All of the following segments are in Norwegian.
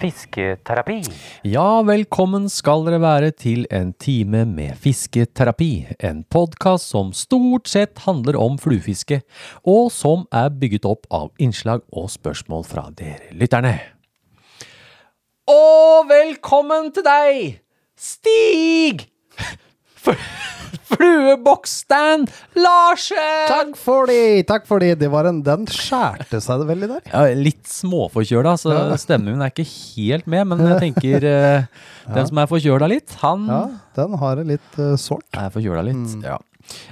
Fisketerapi. Ja, velkommen skal dere være til en time med fisketerapi. En podkast som stort sett handler om fluefiske, og som er bygget opp av innslag og spørsmål fra dere lytterne. Og velkommen til deg, Stig! Flueboksstand Larsen! Takk for det! Takk for de. det var en, den skjærte seg det veldig der. Ja, litt småforkjøla, så stemmen min er ikke helt med, men jeg tenker eh, den som er forkjøla litt, han Ja, den har det litt uh, sårt. er forkjøla litt. Ja.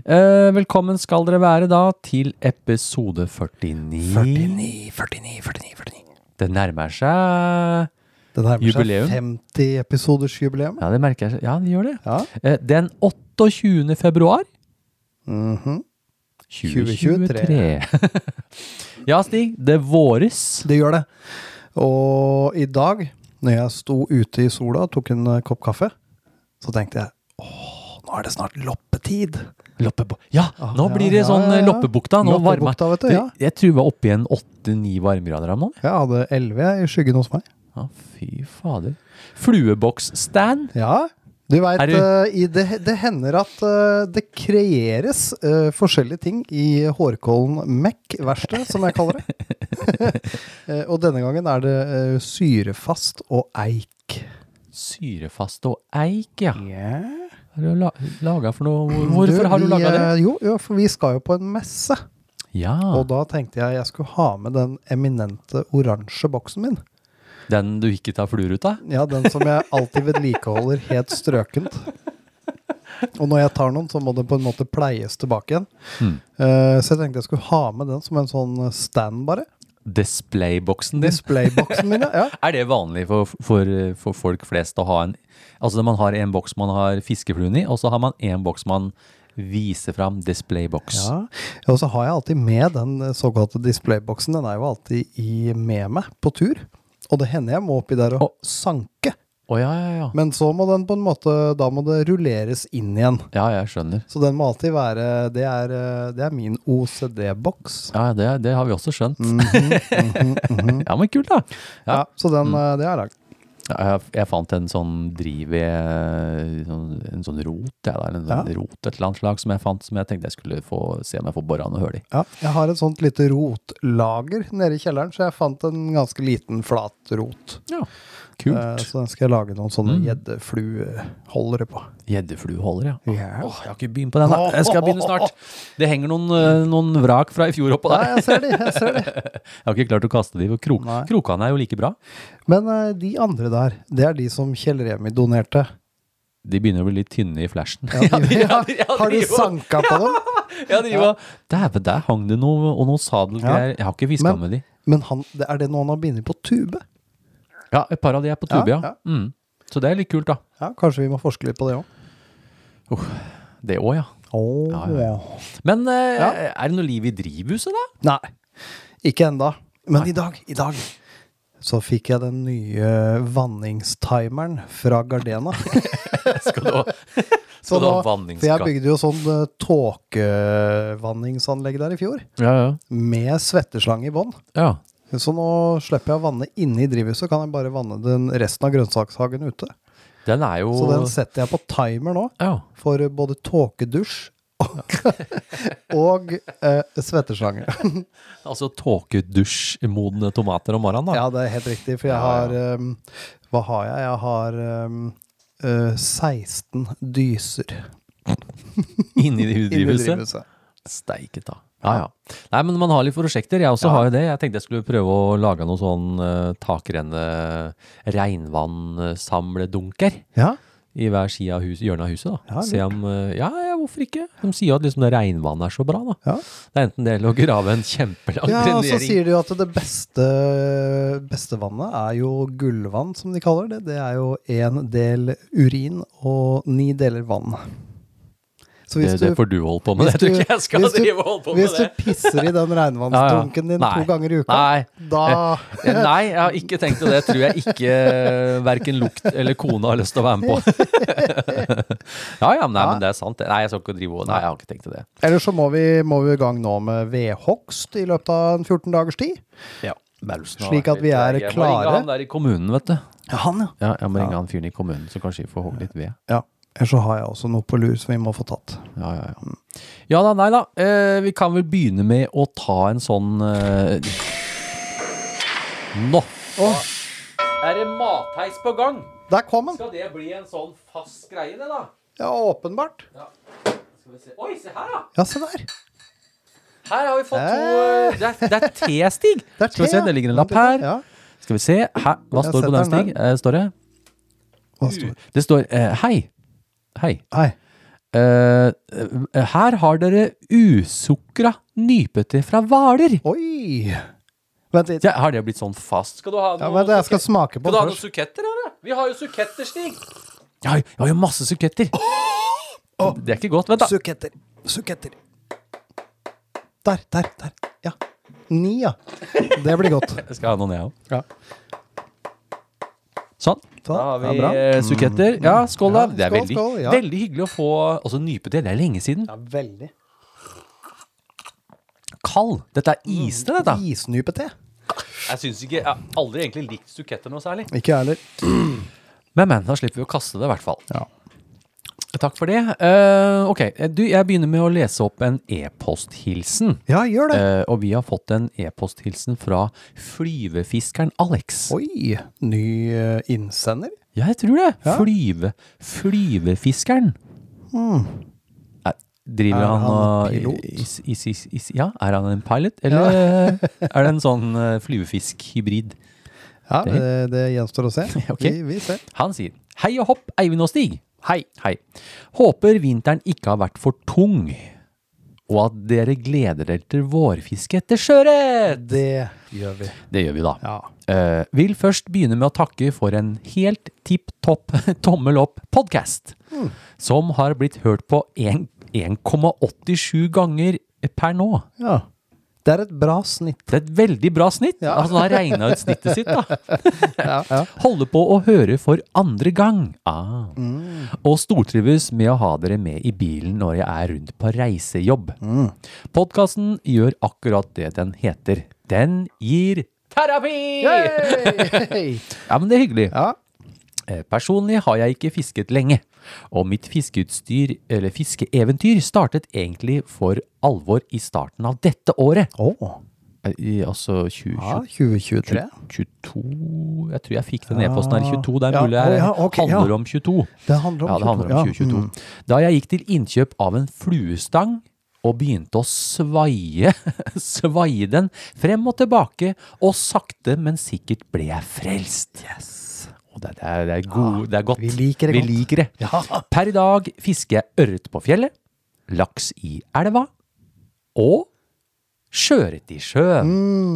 Eh, velkommen skal dere være da til episode 49. 49, 49, 49, 49. Det nærmer seg Det nærmer seg 50 episoders jubileum. Ja, det merker jeg. Ja, det gjør det. Ja. Eh, den 28. februar Mhm. 2023. ja, Stig. Det våres. Det gjør det. Og i dag, når jeg sto ute i sola og tok en eh, kopp kaffe, så tenkte jeg åh, nå er det snart loppetid. Loppebo ja, Ah, nå ja, blir det sånn ja, eh, ja. Loppebukta. Nå varmer Loppebukta, vet du, ja. Jeg tror vi var oppe i en åtte-ni varmegrader her nå. Jeg hadde 11 i skyggen hos meg. Ja, fy fader. Flueboksstand. Ja, du veit, Er det, det hender at eh, det kreeres uh, forskjellige ting i Hårkollen Mek-verksted, som jeg kaller det. Eh, og denne gangen er det eh, syrefast og eik. Syrefast og eik, ja. Yeah. Du la? Hvorfor har du laga det? eh, Jo, jo, for vi skal jo på en messe. Ja, Og da tenkte jeg jeg skulle ha med den eminente oransje boksen min. Den du ikke tar fluer ut av? Ja, den som jeg alltid vedlikeholder helt strøkent. Og når jeg tar noen, så må det på en måte pleies tilbake igjen. Mm. Så jeg tenkte jeg skulle ha med den som en sånn stand, bare. Displayboksen din. Displayboksen min, ja. Er det vanlig for, for, for folk flest å ha en Altså man har en boks man har fiskefluen i, og så har man en boks man viser fram displayboks. ja. Og så har jeg alltid med den såkalte displayboksen. Den er jo alltid i, med meg på tur. Og det hender jeg må oppi der og Å. sanke. Oh, ja, ja, ja. Men så må den på en måte Da må det rulleres inn igjen. Ja, jeg skjønner. Så den må alltid være Det er, eh, det er min OCD-boks. Ja, det, det har vi også skjønt. Mhm, mhm, mhm. Ja, men kult, da. Ja, Ja. så den, eh, det har jeg lagd. Jeg, jeg fant en sånn driv i En sånn rot, eller en sånn Ja. rot et eller annet slag som jeg fant, som jeg tenkte jeg skulle få se om jeg får bora noe hull i. Ja, jeg har et sånt lite rotlager nede i kjelleren, så jeg fant en ganske liten flat rot. Ja, Eh, kult. så den skal jeg lage noen sånne Mm. gjeddeflueholdere på. Gjeddeflueholdere, ja. Ja. Åh, jeg har ikke begynt på den. da. Jeg skal begynne snart. Det henger noen, eh, noen vrak fra i fjor oppå der. jeg ser de, jeg ser de. Jeg har ikke klart å kaste de, for krok, Nei. krokene er jo like bra. Men eh, de andre der, det er de som Kjell Remi donerte. De begynner å bli litt tynne i flashen. Ja, de, ja, har du sanka på dem? Ja, de var Dæven, der hang det noe, og noe sadelgreier. Jeg har ikke fiska med de. Men han, er det noe han har bindet på tube? Ja, et par av de er på tube, ja. Ja. Mm. Så det er litt kult, da. Ja, Kanskje vi må forske litt på det òg? Det òg, ja. Oh. Ja, ja, Men eh, er det noe liv i drivhuset, da? Nei, ikke enda. Men i dag, i dag så fikk jeg den nye vanningstimeren fra Gardena. Skal du ha Så Skal du ha for jeg bygde jo sånn uh, tåkevanningsanlegg der i fjor, Ja, ja. med svetteslange i bånn. ja. Så nå slipper jeg å vanne inne i drivhuset, kan jeg bare vanne den resten av grønnsakshagen ute. Den er jo Så den setter jeg på timer nå, Ja. for både tåkedusj og, og eh, svetteslange. Altså tåkedusjmodne tomater om morgenen, da. Ja, det er helt riktig, for jeg har um, Hva har jeg? Jeg har um, uh, 16 dyser Inni drivhuset. Steike ta. Ja, ja. Nei, men man har litt prosjekter. Jeg også Ja. har jo det. Jeg tenkte jeg skulle prøve å lage noe sånn uh, takrenne regnvannsamledunker Ja, i hver side av hus, hjørnet av huset. da. Ja, Se om uh, Ja, ja, hvorfor ikke? De sier jo at liksom det regnvannet er så bra, da. Ja. Det er enten det eller å grave en kjempelang ja og så sier de jo at det beste, beste vannet er jo gullvann, som de kaller det. Det er jo én del urin og ni deler vann. Så hvis det, det får du holde på med. hvis Det tror ikke jeg skal du- drive og holde på med Hvis du pisser i den regnvannsdunken din Nei. to ganger i uka, Nei. da Eh, Nei, jeg har ikke tenkt til det. Tror jeg ikke eh, verken lukt eller kone har lyst til å være med på. ja ja, nei, men det er sant. Nei, jeg skal ikke drive Nei, jeg har ikke tenkt til det. Eller så må vi, må vi i gang nå med vedhogst i løpet av en 14 dagers tid. Ja, Bausen Slik at vi er klare. Jeg må ringe han der i kommunen, vet du. Ja, han, ja. Ja, jeg må ringe han fyren i kommunen, så kanskje vi får hogd litt ved. ja. Ellers så har jeg også noe på lur som vi må få tatt. Ja, ja, ja. Ja da, nei da. Eh, vi kan vel begynne med å ta en sånn eh... Nå! Er det matheis på gang? Der kom den. Skal det bli en sånn fast greie, det, da? Ja, åpenbart. Skal vi se. Oi, se her, da! Ja, se der. Her har vi fått to eh, Det er, det er T-stig. Det Skal vi se, det ligger en lapp her. Ja. Skal vi se. Her, hva står på den, Stig? Eh, står det? Står det? Det står eh, Hei. Hei. Hei. Eh, her har dere usukra nypete fra Hvaler. Oi! Vent litt. Ja, har det blitt sånn fast? Skal du ha noe Ja, jeg skal smake på Skal du ha noen først. suketter, eller? Vi har jo suketter, Stig. Ja, jeg har jo masse suketter. Det er ikke godt. Vent, da. Suketter. Suketter. Der, der, der. Ja. Ni, ja. Det blir godt. Jeg skal ha noen, jeg òg. Ja. Sånn. Da har vi ja, eh, suketter. Ja, skål, da. Det er skål, veldig, skål, ja. veldig hyggelig å få også til, Det er lenge siden. Ja, veldig. Kald. Dette er iste, dette. Isnypete. Jeg syns ikke Jeg har aldri egentlig likt suketter noe særlig. Ikke jeg heller. Men, men. Da slipper vi å kaste det, i hvert fall. Ja. Takk for det. Uh, ok, du, jeg begynner med å lese opp en e-posthilsen. Ja, gjør det. Uh, og vi har fått en e-posthilsen fra flyvefiskeren Alex. Oi, ny uh, innsender? Ja, jeg tror det. Ja. Flyve, flyvefiskeren. Hmm. driver Er han, han pilot? Is, is, is, is, ja, er han en pilot, eller er det en sånn flyvefisk-hybrid? Ja, Det- det, det gjenstår å se. okay. vi, vi ser. Han sier Hei og hopp, Eivind og Stig. Hei. Hei. Håper vinteren ikke har vært for tung, og at dere gleder dere til vårfiske etter sjøørret. Det gjør vi. Det gjør vi, da. Ja. Uh, vil først begynne med å takke for en helt tipp topp tommel opp podkast, Mm. som har blitt hørt på 1,87 ganger per nå. ja. Det er et bra snitt. Det er et veldig bra snitt. Ja. Altså, han har regna ut snittet sitt, da. Ja, ja. Holder på å høre for andre gang. Ah. Mm. Og stortrives med å ha dere med i bilen når jeg er rundt på reisejobb. Mm. Podkasten gjør akkurat det den heter. Den gir terapi! Ja, men det er hyggelig. Ja. Eh, Personlig har jeg ikke fisket lenge, og mitt fiskeutstyr, eller fiskeeventyr, startet egentlig for alvor i starten av dette året. Eh, I, altså 20, ja, 2023. 22 Jeg tror jeg fikk den e-posten her 22. Det er mulig det ja, okay, handler om 22. Det handler om Ja, det handler om 22, ja. 2022. Da jeg gikk til innkjøp av en fluestang og begynte å svaie, svaie den frem og tilbake, og sakte, men sikkert ble jeg frelst. Yes. Det, det, er, det, er god, det er godt. vi liker det Vi godt. liker. Ja. Per i dag fisker jeg ørret på fjellet, laks i elva, og sjøørret i sjøen.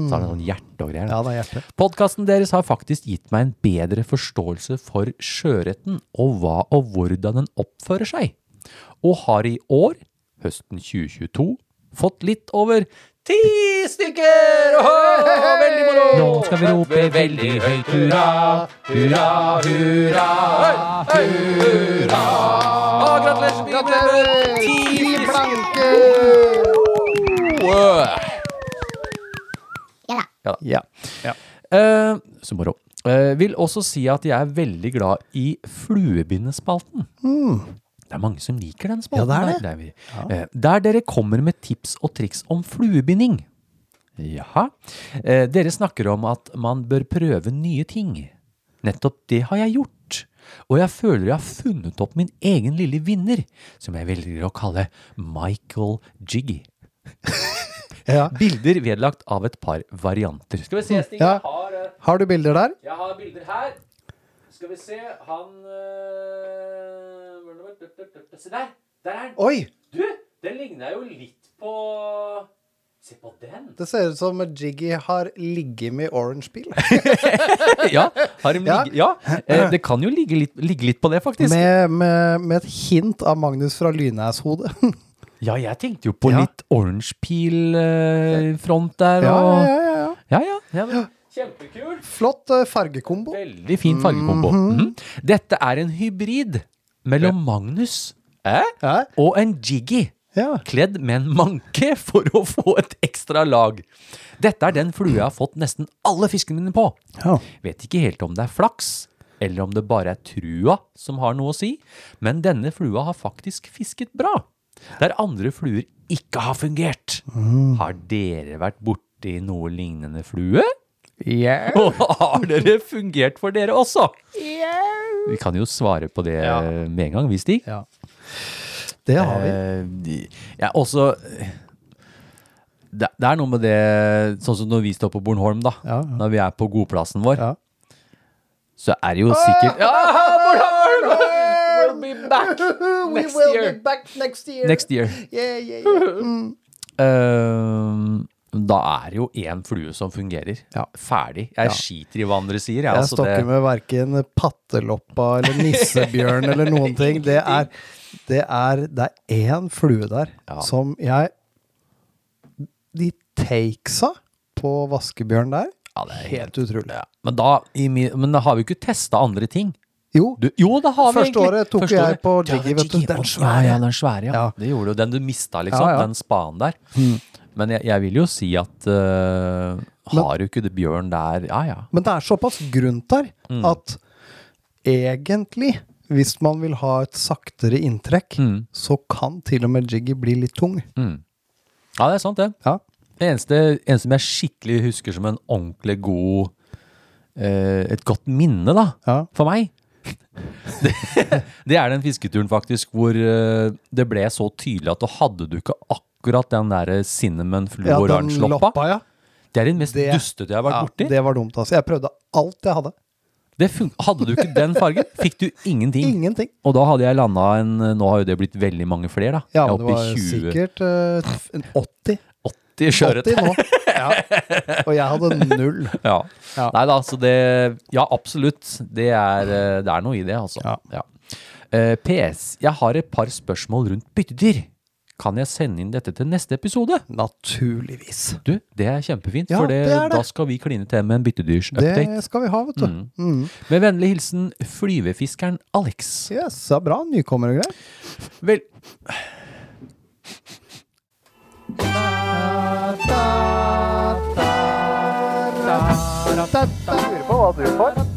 Så har det sånn hjerte og greier. Ja, det er hjerte. Podkasten deres har faktisk gitt meg en bedre forståelse for sjøørreten og hva og hvordan den oppfører seg, og har i år, høsten 2022, fått litt over ti stykker! Åhå, veldig moro! Nå skal vi rope veldig høyt hurra, hurra, hurra, Hurra! hurra! Å, gratulerer! Gratulerer! Ti blanke! Ja. Eh, så moro. Eh, vil også si at jeg er veldig glad i fluebindespalten. Det er mange som liker den spalten. Ja, det er det. Der, der, vi, eh, der dere kommer med tips og triks om fluebinding. Jaha. Eh, dere snakker om at man bør prøve nye ting. Nettopp det har jeg gjort. Og jeg føler jeg har funnet opp min egen lille vinner, som jeg velger å kalle Michael Jiggy. Ja. Bilder vedlagt av et par varianter. Skal vi se, Stig. Ja. Har, eh, Har du bilder der? jeg har bilder her. Skal vi se Han øh, Se der! Der er han. Oi! Du, den ligner jo litt på Se på den! Det ser ut som Jiggy har ligget med Orange Peel. ja, har de Ja. ja. Eh, det kan jo ligge litt, ligge litt på det, faktisk. Med, med, med et hint av Magnus fra Lynæs-hodet. Ja, jeg tenkte jo på Ja. litt orange peel-front der. Ja, Og, ja, ja, ja. ja, ja, ja, Kjempekul! Flott eh, fargekombo. Veldig fin fargekombo. Mhm. Dette er en hybrid mellom Magnus eh, Ja, og en Jiggy. ja. Kledd med en manke for å få et ekstra lag. Dette er den flue jeg har fått nesten alle fiskene mine på. ja. Vet ikke helt om det er flaks, eller om det bare er trua som har noe å si, men denne flua har faktisk fisket bra. Der andre fluer ikke har fungert. Har dere vært borti noe lignende flue? Yeah. Og har dere fungert for dere også? Vi kan jo svare på det med en gang, vi, Stig. ja. Det har vi. Eh, ja, også det, det er noe med det Sånn som når vi står på Bornholm, da. Ja, ja. Når vi er på godplassen vår, Ja. så er det jo sikkert Ja, Bornholm! We'll be back next year. back next year. Next year. Yeah, yeah, yeah. Mm. Eh, da er det jo én flue som fungerer. Ja. Ferdig. Jeg Ja. skiter i hva andre sier. Jeg, Jeg altså, stokker det, med verken patteloppa eller nissebjørn eller noen ting. Det er, det er, det er én flue der Ja. som jeg De takesa på vaskebjørn der, ja, det er helt utrolig. ja. Men da, i min, men da har vi ikke testa andre ting. Jo, Du, jo, det har vi Første egentlig. året tok Første jeg året. på Ja, Jiggy, vet du. Den svære. Ja, den svære, ja. Ja. Det gjorde du. Den du mista, liksom. Ja, ja. Den spaden der. Men jeg, jeg vil jo si at uh, har du ikke det bjørn der Ja, ja. Men det er såpass grunt der Mm. at egentlig, hvis man vil ha et saktere inntrekk, Mm. så kan til og med Jiggy bli litt tung. Mm. Ja, det er sant, det. Ja. Det eneste, eneste som jeg skikkelig husker som en ordentlig god eh, Et godt minne, da, Ja. for meg. Det, det er den fisketuren faktisk hvor eh, det ble så tydelig at du hadde du ikke akkurat den der cinnamon Ja, fluor den oransje-loppa. loppa, ja. Det er den mest Det- dustete jeg har vært ja. borti. Det var dumt, altså. Jeg prøvde alt jeg hadde. Hadde du ikke den fargen, fikk du ingenting. Ingenting. Og da hadde jeg landa en Nå har jo det blitt veldig mange flere, da. Ja, men det var 20 sikkert uh, en 80. 80 sjøørret. Ja. Og jeg hadde null. Ja. Ja. Nei da, så det Ja, absolutt. Det er, eh, det er noe i det, altså. Ja. Eh, PS. Jeg har et par spørsmål rundt byttedyr. Kan jeg sende inn dette til neste episode? Naturligvis. Du, det er kjempefint, Ja, for det, det er det. da skal vi kline til med en byttedyrsupdate. Det skal vi ha, vet du. Mm. Mm. Med vennlig hilsen flyvefiskeren Alex. Yes, så bra. Nykommer og greier. Vel Lurer på hva du får.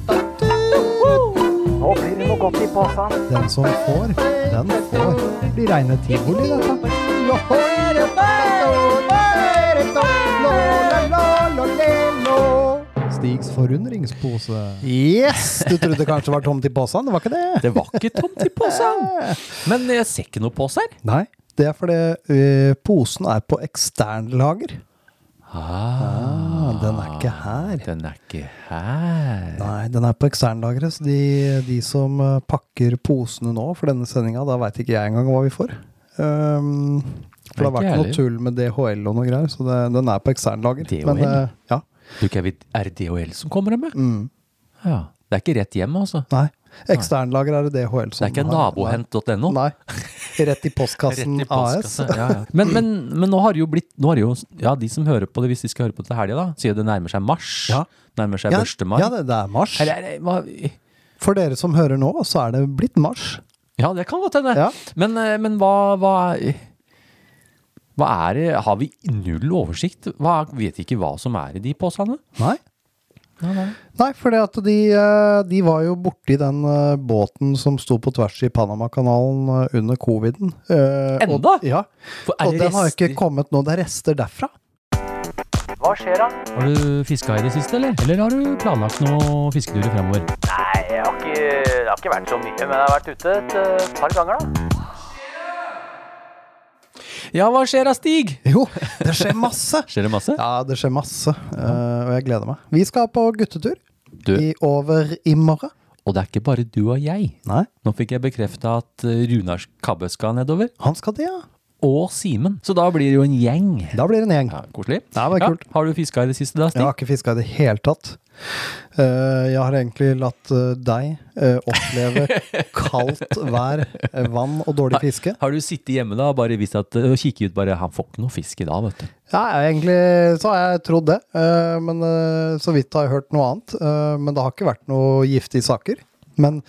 Nå blir det noe godt i posen. Den som får, den får. Det blir reine tivoli, dette. Stigs forundringspose. Yes! Du trodde kanskje det var tomt i posen? Det var ikke det. Det var ikke tomt i posen. Men jeg ser ikke noe pose her. Nei, det er fordi ø, posen er på eksternlager. Ah, den er ikke her. Den er ikke her. Nei, den er på eksternlageret, så de, de som eh, pakker posene nå for denne sendinga, da veit ikke jeg engang hva vi får. Um, for det har vært noe tull med DHL og noe greier, så det, den er på eksternlager. DHL? Men uh, ja. Er det DHL som kommer med? Mm, Ja. Det er ikke rett hjem, altså. nei. Eksternlager er det DHL som Det er ikke nabohent.no. Nei. Rett i postkassen Rett i AS. Ja, ja. Men, men, men nå har det jo blitt nå har det jo, Ja, de som hører på det, hvis de skal høre på det til helga, da, sier det nærmer seg mars. Ja. Nærmer seg Ja, 1. mai. ja det, det er mars. Eller, er hva, For dere som hører nå, så er det blitt mars. ja, det kan godt hende. Ja. Men, eh, men hva, hva Hva er det Har vi null oversikt? Hva, vet ikke hva som er i de posene? Nei. Nei, for de, eh, de var jo borti den eh, båten som sto på tvers i Panamakanalen eh, under coviden. Enda? og-? Ja. For er Og den har ikke kommet nå. Det er rester derfra. Hva skjer da? Har du fiska i det siste, eller? Eller har du planlagt noen fisketurer fremover? Nei, jeg har ikke, det har ikke vært så mye, men jeg har vært ute et par ganger da. Ja, hva skjer da, Stig? Jo, det skjer masse! Skjer det masse? Ja, det skjer masse, Uh, og jeg gleder meg. Vi skal på guttetur Du, i over i morgen. og det er ikke bare du og jeg. Nei, Nå fikk jeg bekrefta at Runars Runar Kabbe skal nedover. han skal det, ja. Og Simen. Så da blir det jo en gjeng. Da blir det en gjeng. Ja, Koselig. Ja, det var kult. Har du fiska i det siste da, Jeg har ikke fiska i det hele tatt. Eh, jeg har egentlig latt eh, deg eh, oppleve kaldt vær, vann og dårlig fiske. Har du sittet hjemme da og bare vist at, og kikket ut bare Han får ikke noe fisk i dag, vet du. Ja, egentlig så har jeg trodd det, men så vidt har jeg hørt noe annet. Men det har ikke vært noe giftige saker. Men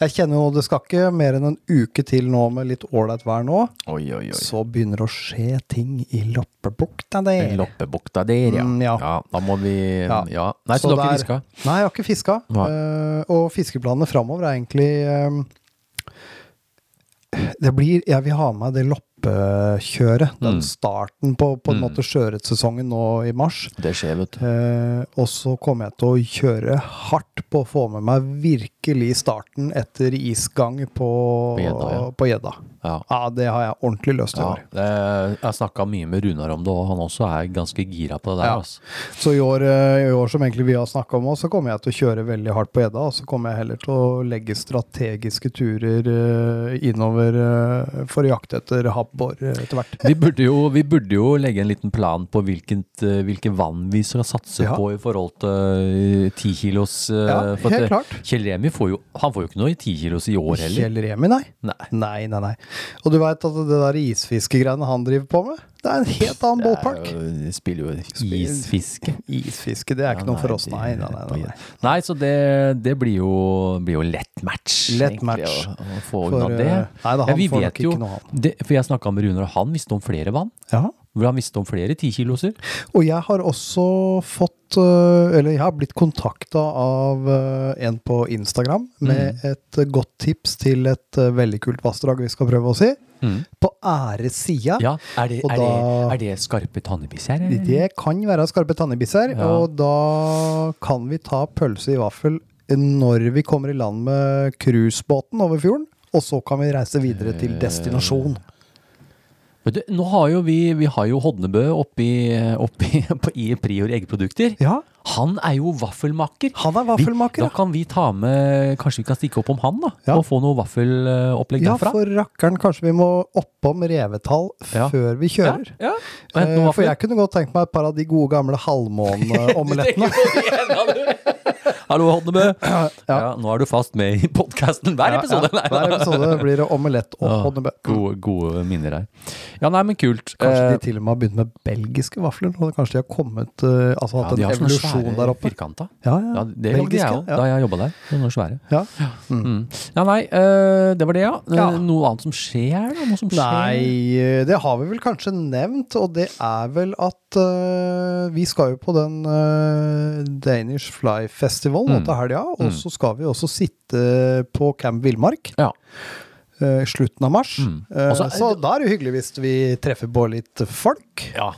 jeg kjenner jo det skal ikke mer enn en uke til nå med litt ålreit vær nå. Oi, oi, oi. Så begynner det å skje ting i Loppebukta der. Loppebukta der, ja. Mm, ja. Da må vi Ja. Ja. Nei, så, Så du har ikke fiska? Nei, jeg har ikke fiska. Nei. Eh, og fiskeplanene framover er egentlig um, Det blir Jeg vil ha med meg det loppekjøret. Den Mm. starten på, på en Mm. måte sjøørretsesongen nå i mars. Det skjer, vet du. Uh, og så kommer jeg til å kjøre hardt på å få med meg virkelig starten etter isgang på På gjedda, ja. Ja. Ja, det har jeg ordentlig lyst til i år. jeg snakka mye med Runar om det, og han også er ganske gira på det der. Altså. Så i år, eh, i år som egentlig vi har snakka om så kommer jeg til å kjøre veldig hardt på gjedda. Og så kommer jeg heller til å legge strategiske turer eh, innover eh, for å jakte etter habbor etter hvert. Vi burde, jo, vi burde jo legge en liten plan på hvilket, hvilke vann vi skal satse på i forhold til ti kilos. Ja, helt klart. Kjell Remi får jo, han får jo ikke noe i tikilos i år heller. Kjell Remi, nei. Nei. Nei, nei, nei. Og du veit at det der isfiskegreiene han driver på med, det er en helt annen ballpark. Jo- spiller jo Spiller- isfiske. Isfiske, det er ikke noe noe for oss, nei. Nei, nei, nei, nei. Nei, så det, det blir, jo, blir jo lett match. Lett egentlig, match. Å, å få For, unna det. eh, nei da, han vi får vet nok jo, ikke noe, han. det, for jeg snakka med Runar, og han visste om flere vann. Ja. Hvor han visste om flere tikiloser. Og jeg har også fått øh, Eller jeg har blitt kontakta av øh, en på Instagram med Mm. et godt tips til et veldig kult vassdrag vi skal prøve å si. På æresida. Ja, er det, er, da- det, er det skarpe tannebisser? Det kan være skarpe tannebisser, Ja. og da kan vi ta pølse i vaffel når vi kommer i land med cruisebåten over fjorden. Og så kan vi reise videre til destinasjon. Du, nå har jo vi, vi har jo Hodnebø oppi, oppi på, i Prior eggprodukter. Ja, Han er jo vaffelmaker. han er vaffelmaker. Vi, da kan vi ta med Kanskje vi kan stikke opp om han, da? Ja. Og få noe vaffelopplegg Ja, derfra? for rakkeren, kanskje vi må oppom revetall Ja. før vi kjører. Ja, ja. Eh, For jeg kunne godt tenkt meg et par av de gode gamle halvmåneomelettene. Hallo, Hodnebø. Ja. nå er du fast med i podkasten hver episode. Ja, ja. Hver episode blir det omelett og Ja. Gode, gode minner her. Ja, nei, men kult. Kanskje Eh, de til og med har begynt med belgiske vafler? Og kanskje de har kommet eh, Altså ja, hatt de en evolusjon der oppe? firkanta. Ja, Ja, ja. det lagde jeg òg ja. da jeg jobba der. Sånne svære. ja. Mm. Ja, nei, eh, det var det, ja. Eh, Ja. Noe annet som skjer, da? Noe som skjer? Nei, det har vi vel kanskje nevnt, og det er vel at eh, vi skal jo på den eh, Danish Fly Festival nå Mm. til helga, og Mm. så skal vi også sitte på Camp Villmark. Ja. eh, slutten av mars. Mm. Også, Og så det- da er det hyggelig hvis vi treffer på litt folk. Ja.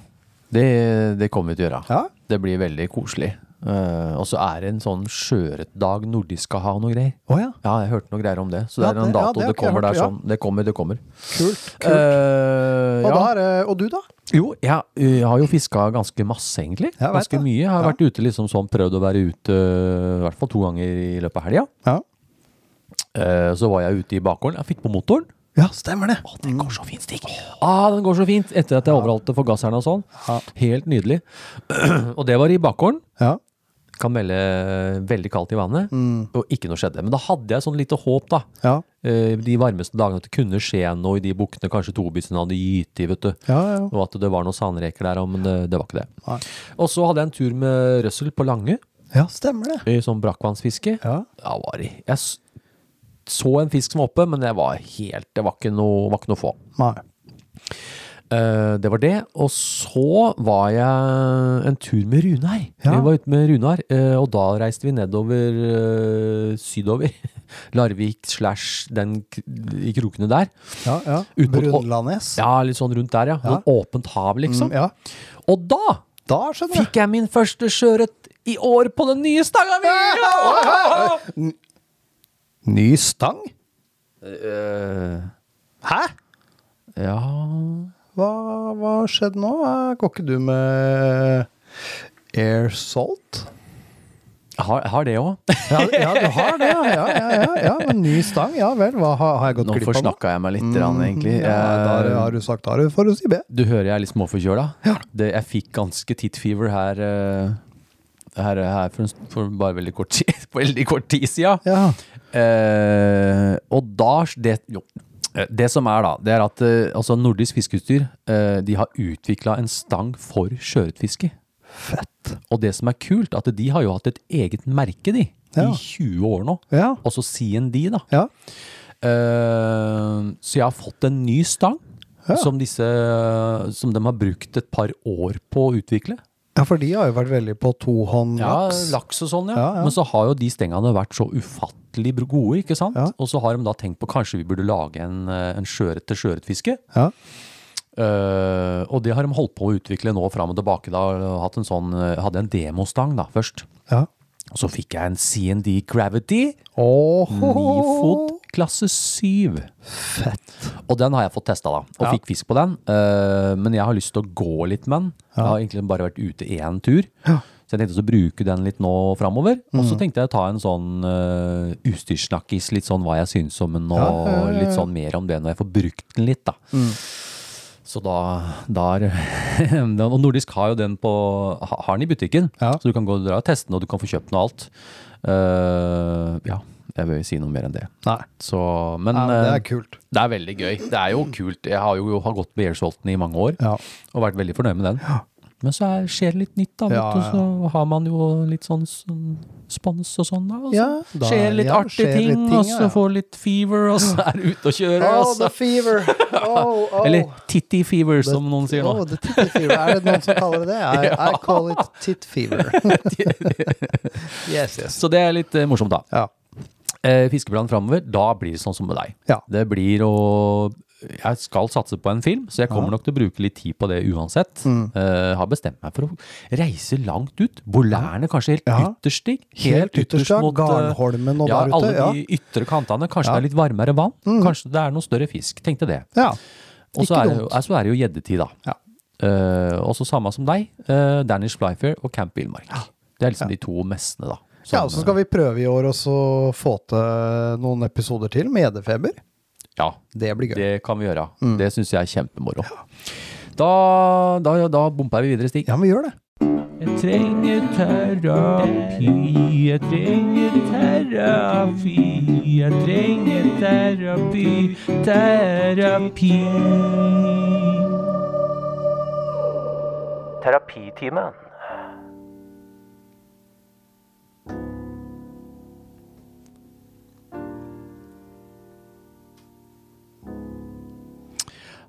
Det, det kommer vi til å gjøre. Ja. Det blir veldig koselig. Uh, og så er det en sånn sjøørretdag nordisk skal ha noe greier. Oh, ja, Ja, jeg hørte noe greier om det. Så Ja, det er en det- ja, dato. det har det, kommer hørt, der ja. sånn. Det kommer, det kommer. kult. kult. Uh, og, ja. da er, og du, da? Jo, jeg, jeg har jo fiska ganske masse, egentlig. Ganske mye. Jeg har Ja. vært ute liksom sånn, prøvd å være ute i hvert fall to ganger i løpet av helga. Ja. Eh, så var jeg ute i bakgården. Jeg fikk på motoren. ja, stemmer det. Å, den går så fint, Stig! Ah, den går så fint! Etter at jeg overhalte forgasseren og sånn. Ja. Helt nydelig. og det var i bakgården. Ja. Kan melde veldig kaldt i vannet, Mm. og ikke noe skjedde. Men da hadde jeg sånn lite håp, da. Ja. Eh, De varmeste dagene at det kunne skje noe i de bukkene kanskje Tobisen hadde gitt i, vet du. Ja, ja. Og at det var noen sandreker der, men det, det var ikke det. Nei. Og så hadde jeg en tur med Røssel på Lange, ja, stemmer det. i sånn brakkvannsfiske. Ja. Da var det, Jeg så en fisk som var oppe, men det var helt Det var ikke noe, var ikke noe få. Nei. Eh, det var det. Og så var jeg en tur med Runar. Ja. Vi var ute med Runar, eh, og da reiste vi nedover eh, sydover. Larvik slash den i krokene der. Ja, ja. Brunlandnes. Ja, litt sånn rundt der, ja. Ja. Åpent hav, liksom. Mm, ja. Og da Da fikk jeg min første sjøørret i år på den nye stanga mi! Ny stang? Uh, Hæ? ja Hva, har skjedde nå? Eh, Går ikke du med air salt? Har, har det òg. Ja, ja, du har det, ja. Ja, ja, ja, ja. Men ny stang, ja vel. Hva, har, har jeg gått glipp av Nå forsnakka jeg meg litt, rann, egentlig. Ja, da Eh, har du sagt A for å si B. Du hører jeg er litt småforkjøla. Det, jeg fikk ganske tittfever her, eh, her, her for, for bare veldig kort, tid, veldig kort tid siden. Ja. Eh, og da det, jo, det som er da, det er at eh, altså Nordisk fiskeutstyr eh, de har utvikla en stang for sjøørretfiske. Fett. Og det som er kult, at de har jo hatt et eget merke, de. Ja. I 20 år nå. Ja. Også CND, da. Ja. Uh, så jeg har fått en ny stang. Ja. Som, disse, som de har brukt et par år på å utvikle. Ja, for de har jo vært veldig på tohånd Ja, laks. laks og sånn, ja. Ja, ja. Men så har jo de stengene vært så ufattelig gode, ikke sant? Ja. Og så har de da tenkt på kanskje vi burde lage en, eh, en sjøørret til sjøørretfiske. Ja. Uh, og det har de holdt på å utvikle nå fram og tilbake. Da hatt en sånn, eh, hadde en demostang da først. ja. Og så fikk jeg en CND Gravity. ni Nifod klasse 7. Fett. Og den har jeg fått testa, da. Og Ja. fikk fisk på den. Uh, men jeg har lyst til å gå litt med den. Jeg har egentlig bare vært ute én tur. Ja. Så jeg tenkte å bruke den litt nå framover. Og Mm. så tenkte jeg å ta en sånn uh, utstyrssnakkis, litt sånn hva jeg syns om den, og Ja, ja, ja, ja. litt sånn mer om det når jeg får brukt den litt, da. Så da, da er Og Nordisk har jo den på Har den i butikken. Ja. Så du kan gå og dra og teste den, og du kan få kjøpt den og alt. Uh, ja, jeg vil si noe mer enn det. Nei, Så, men ja, det eh, er kult. det er veldig gøy. Det er jo kult. Jeg har jo har gått med Airsolten i mange år Ja. og vært veldig fornøyd med den. Men så er, skjer det litt nytt, da. Ja, ja. Så har man jo litt sånn, sånn spons og sånn, da. Og så Ja, da- skjer litt ja, artige skjer litt ting, ting, og så ja. får litt fever, og så er du ute og kjører. Oh, og the fever! Oh, oh. Eller titty fever, som noen sier nå. Oh, the titty fever. Er det noen som kaller det det? I, I call it tit fever. yes, yes. Så det er litt eh, morsomt, da. Ja. Eh, Fiskeplanen framover, da blir det sånn som med deg. Ja. Det blir å Jeg skal satse på en film, så jeg kommer nok til å bruke litt tid på det uansett. Mm. Eh, har bestemt meg for å reise langt ut. Bolærene kanskje helt Ja. ytterst Helt, Helt ytterst, ytterst mot Garnholmen og ja, der ute, alle de ytre kantene. Kanskje Ja. Mm. det er litt varmere vann. Kanskje det er noe større fisk. Tenkte det. ja. Og så er, eh, så er det jo gjeddetid, da. Ja. Eh, også samme som deg. Uh, Danish Flyfair og Camp Villmark. Det er liksom de to mestene, da. Ja, og så skal vi prøve i år også få til noen episoder til med edefeber. Ja, Det blir gøy. det kan vi gjøre. Mm. Det syns jeg er kjempemoro. Da, da, da bomper vi videre, Stig. Ja, men vi gjør det. Jeg trenger terapi, jeg trenger terapi, jeg trenger terapi, terapi. Terapitimen.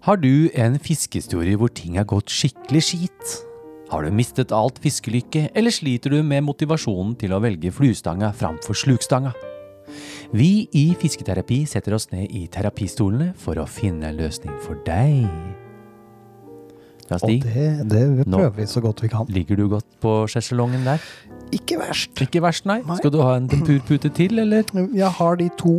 Har du en fiskehistorie hvor ting har gått skikkelig skit? Har du mistet alt fiskelykke, eller sliter du med motivasjonen til å velge fluestanga framfor slukstanga? Vi i Fisketerapi setter oss ned i terapistolene for å finne en løsning for deg. Ja, Og Stig, det, det Nå. prøver vi så godt vi kan. ligger du godt på sjeselongen der? Ikke verst. Ikke verst, nei. Nei. Skal du ha en tempurpute til, eller? Jeg har de to.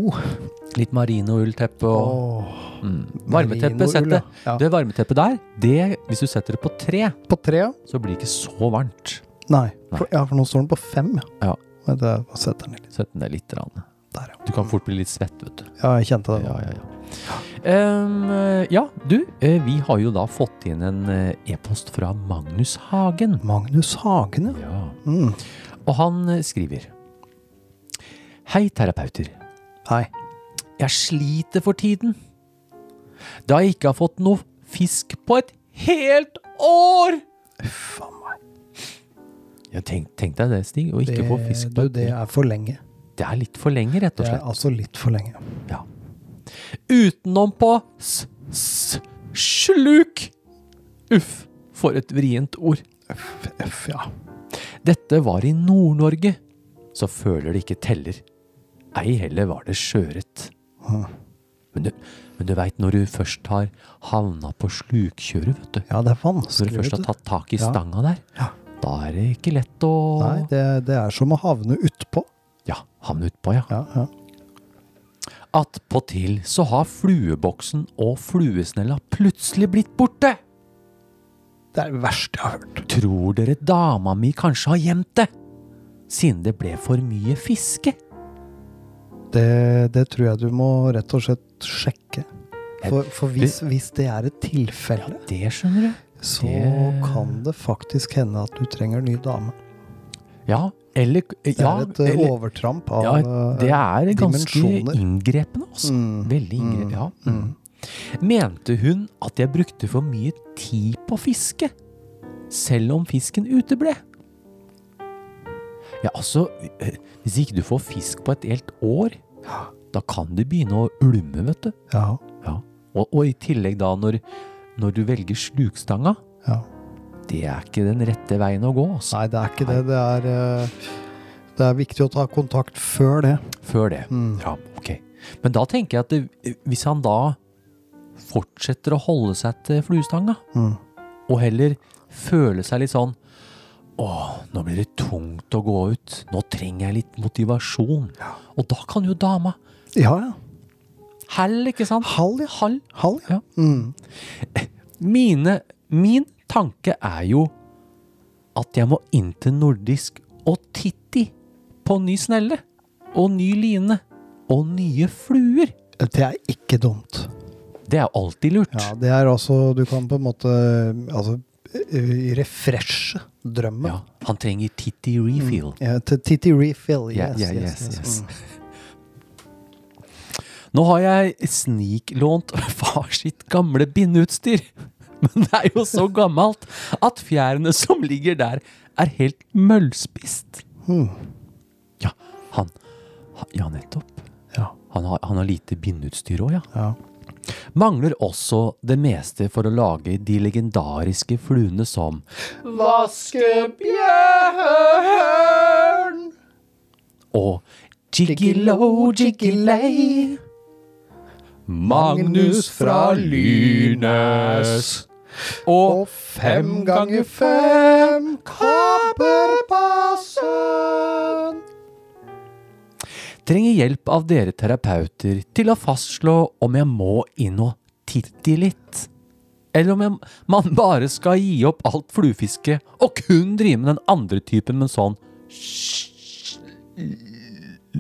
Litt marinoullteppe og mm. Varmeteppe, det. ja. Det varmeteppet der, det, hvis du setter det på tre, På tre? så blir det ikke så varmt. Nei. For, ja, for nå står den på fem. Ja. Men det, setter den litt? Sett den ned litt. Rann. Der, ja. Du kan fort bli litt svett, vet du. Ja, jeg kjente det. Ja, ja, ja. Um, ja, du, eh, vi har jo da fått inn en eh, e-post fra Magnus Hagen. Magnus Hagen, ja. Mm. Og han skriver Hei, terapeuter. Hei. Jeg sliter for tiden. Da jeg ikke har fått noe fisk på et helt år! Uff a meg. Tenk, tenk deg det, Stig, å ikke få fisk på et det er for lenge. Det er litt for lenge, rett og slett. Det er altså litt for lenge. Ja. Utenom på s, s, sluk! Uff, for et vrient ord. F, F, ja. Dette var i Nord-Norge, så føler det ikke teller. Ei heller var det sjøørret. Men du, men du veit når du først har havna på slukkjøret, vet du. Ja, det er Når du først har tatt tak i stanga der, Ja. da er det ikke lett å Nei, det, det er som å havne utpå. Ja, havne utpå, ja. Ja, ja. Attpåtil så har flueboksen og fluesnella plutselig blitt borte. Det er det verste jeg har hørt. Tror dere dama mi kanskje har gjemt det? siden det ble for mye fiske. Det, det tror jeg du må rett og slett sjekke. For, for hvis, hvis det er et tilfelle, Det skjønner du. så det- kan det faktisk hende at du trenger ny dame. Ja, eller Det er et eh, eller, overtramp av dimensjoner. ja, det er eh, ganske inngrepende, altså. Mm, Veldig inngrepende, ja. Mm. Mente hun at jeg brukte for mye tid på fiske, selv om fisken uteble? Ja, altså, eh, hvis ikke du får fisk på et helt år, da kan det begynne å ulme, vet du. Ja, Ja. Og, og i tillegg da, når, når du velger slukstanga, ja. Det er ikke den rette veien å gå, altså. Nei, det er ikke det. Det er, eh, det er viktig å ta kontakt før det. Før det. Mm. Ja, ok. Men da tenker jeg at det, hvis han da fortsetter å holde seg til fluestanga, Mm. og heller føle seg litt sånn Åh, nå blir det tungt å gå ut. Nå trenger jeg litt motivasjon. Og da kan jo dama Ja, ja. Hall, ikke sant? Hall, ja. Hall. Hall ja. Ja. Mm. Mine, min tanke er jo at jeg må inn til nordisk og titti på ny snelle. Og ny line. Og nye fluer. Det er ikke dumt. Det er alltid lurt. Ja, det er også Du kan på en måte altså, eh, refreshe drømmen. Ja, han trenger Titti refill. Ja, titti refill, yes, ja, yes, yes, yes. yes. Mm. Nå har jeg sniklånt far sitt gamle bindeutstyr. Men det er jo så gammelt at fjærene som ligger der, er helt møllspist. Mm. Ja, han Ja, nettopp. Ja, Han har, han har lite bindeutstyr òg, ja. ja. Mangler også det meste for å lage de legendariske fluene som Vaskebjørn og Jiggilo Jiggilei. Magnus fra Lynes. Og fem ganger fem Kobberbassen! trenger hjelp av dere terapeuter til å fastslå om jeg må inn og titte litt. Eller om jeg, man bare skal gi opp alt fluefiske og kun drive med den andre typen med sånn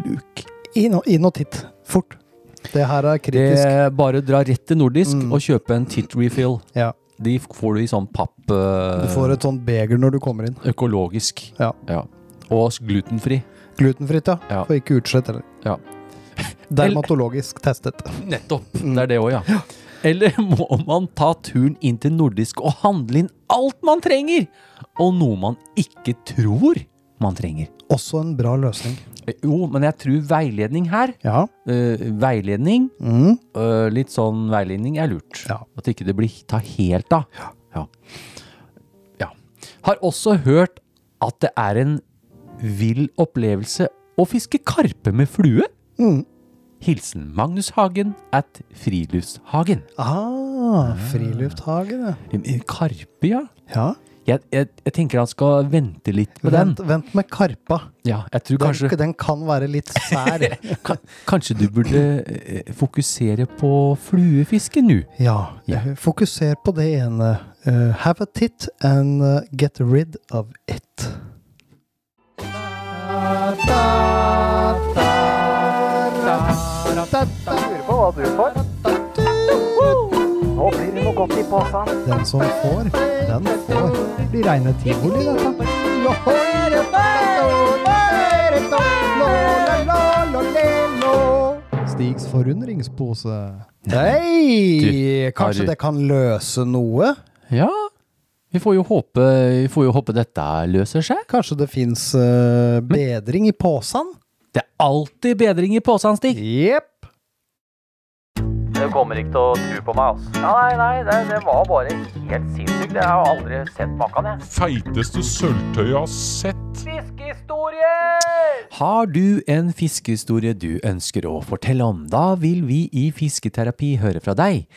luk. Inn og, inn og titt. Fort. Det her er kritisk. Det bare dra rett til nordisk Mm. og kjøpe en tit refill. Ja. De får du i sånn papp Du eh, får et sånt beger når du kommer inn. økologisk. Ja. Og glutenfri. Glutenfritt, ja. Ja. For ikke utslett heller. Ja. Dermatologisk testet. Nettopp. Mm. Det er det òg, ja. Eller må man ta turen inn til nordisk og handle inn alt man trenger? Og noe man ikke tror man trenger. Også en bra løsning. Eh, Jo, men jeg tror veiledning her Ja. eh, Veiledning, Mm. eh, litt sånn veiledning er lurt. Ja. At ikke det blir ta helt av. Ja. ja. Har også hørt at det er en vill opplevelse å fiske karpe med flue. Mm. Hilsen Magnus Hagen at Friluftshagen. Ah, Frilufthagen, ja. Karpe, ja. ja. Jeg, jeg, jeg tenker han skal vente litt på den. Vent, vent med karpa. Ja, jeg tror Den, kanskje, den kan være litt sær. kan, kanskje du burde eh, fokusere på fluefiske nå? ja. Ja. eh, Fokuser på det ene. Uh, have a tit and eh, get rid of it. Lurer på hva du får. Nå blir det noe godt i posen. Den som får, den får. Det blir reine tivoli, dette. Stigs forundringspose. Hei! Kanskje det kan løse noe? Ja, vi får håpe, vi får jo håpe dette løser seg. Kanskje det fins bedring i posen? Det er alltid bedring i posen, Stig. Jepp. Du kommer ikke til å tro på meg, altså. Nei, nei, det, det var bare helt sinnssykt. Jeg har aldri sett maken, jeg. Feiteste sølvtøyet jeg har sett. Fiskehistorier! Har du en fiskehistorie du ønsker å fortelle om, da vil vi i Fisketerapi høre fra deg.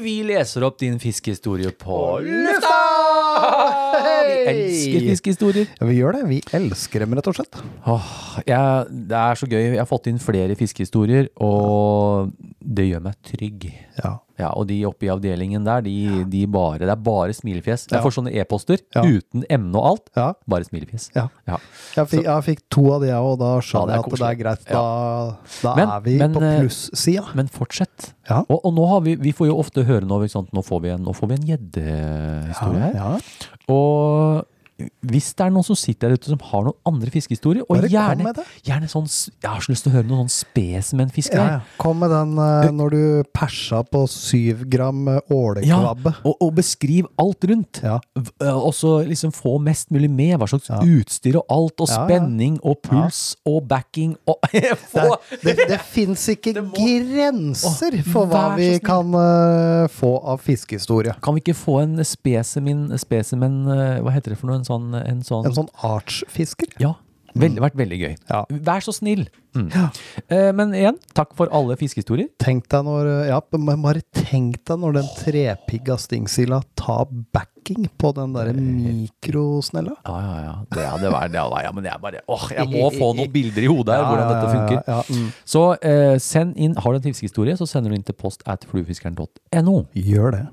Vi leser opp din fiskehistorie på lufta! Vi elsker fiskehistorier. Ja, vi gjør det. Vi elsker dem, rett og slett. Åh, jeg, det er så gøy. Jeg har fått inn flere fiskehistorier, og det gjør meg trygg. Ja. Ja, og de oppe i avdelingen der, de, de bare, det er bare smilefjes. Jeg Ja. får sånne e-poster Ja. uten emne og alt. Ja. Bare smilefjes. Ja. Ja. Jeg fikk, jeg fikk to av de, jeg, og da skjønner det er jeg at det er greit. Da, da Men- er vi men, på eh, plussida. Men fortsett. Ja. Og, og nå har vi, vi får jo ofte høre nå, ikke sant? nå får vi en nå får vi en gjeddehistorie her. Og hvis det er noen som sitter der ute som har noen andre fiskehistorier, og gjerne, gjerne sånn Jeg har så lyst til å høre noen sånn Ja, her. ja. Kom med den uh, når du persa på syv gram eh, Ja, og, og beskriv alt rundt. Ja. Og så liksom få mest mulig med. Hva slags utstyr og alt, og spenning og puls og backing og få, Det, det fins ikke Det må- grenser for hva vi kan uh, få av fiskehistorie. Kan vi ikke få en spesimen, spesimen uh, Hva heter det for noe? En sånn, en sånn, En sånn artsfisker. Ja. Veldig, vært veldig gøy. Ja. Vær så snill. Mm. Eh, men igjen, takk for alle fiskehistorier. Tenk deg når eh, Ja, bare tenk deg når den trepigga stingsila tar backing på den derre mikrosnella. Ja, ja, ja. Det hadde vært det. Ja, men jeg bare Åh, jeg må få noen bilder i hodet her, hvordan dette funker. Ja, ja, mm. Så eh, send inn Har du en fiskehistorie, så sender du inn til post at fluefiskeren.no. Gjør det.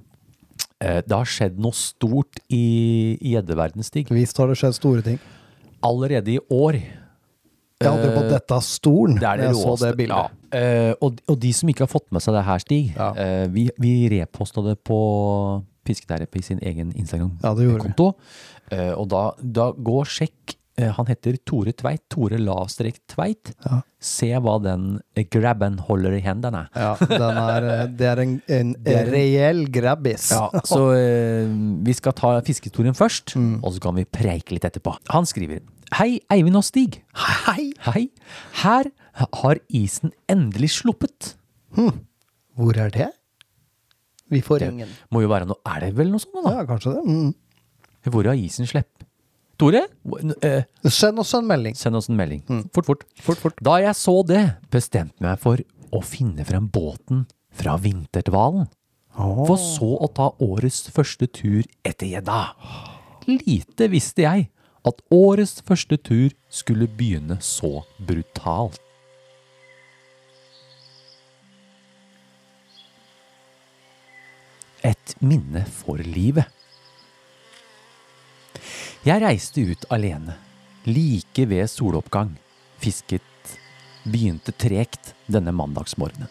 Eh, det har skjedd noe stort i gjeddeverdenen, Stig. Visst har det skjedd store ting. Allerede i år. Jeg hadde jo på dette stolen Det er det jeg råste. så det bildet. Ja. Eh, og, og de som ikke har fått med seg det her, Stig, Ja. eh, vi, vi reposta det på Fisketerapi sin egen. Instagram-konto. Eh, og da, da gå og sjekk. Eh, han heter Tore Tveit. Tore lavstrek Tveit. Ja. Se hva den eh, grabben holder i hendene. Ja, den er, eh, det er en, en reell grabbis. Ja, så eh, vi skal ta fiskehistorien først, Mm. og så kan vi preike litt etterpå. Han skriver Hei, Eivind og Stig. Hei! Hei. Her har isen endelig sluppet. Hvor er det? Vi får Det ingen. må jo være noe elv eller noe sånt, da? Ja, kanskje det. Mm. Hvor har isen slepp? Tore, eh, Send oss en melding. send oss en melding. Mm. Fort, fort. Fort, fort. Da jeg så det, bestemte jeg meg for å finne frem båten fra Vinterdvalen. For så å ta årets første tur etter gjedda. Lite visste jeg at årets første tur skulle begynne så brutalt. Et minne for livet. Jeg reiste ut alene, like ved soloppgang. Fisket begynte tregt denne mandagsmorgenen,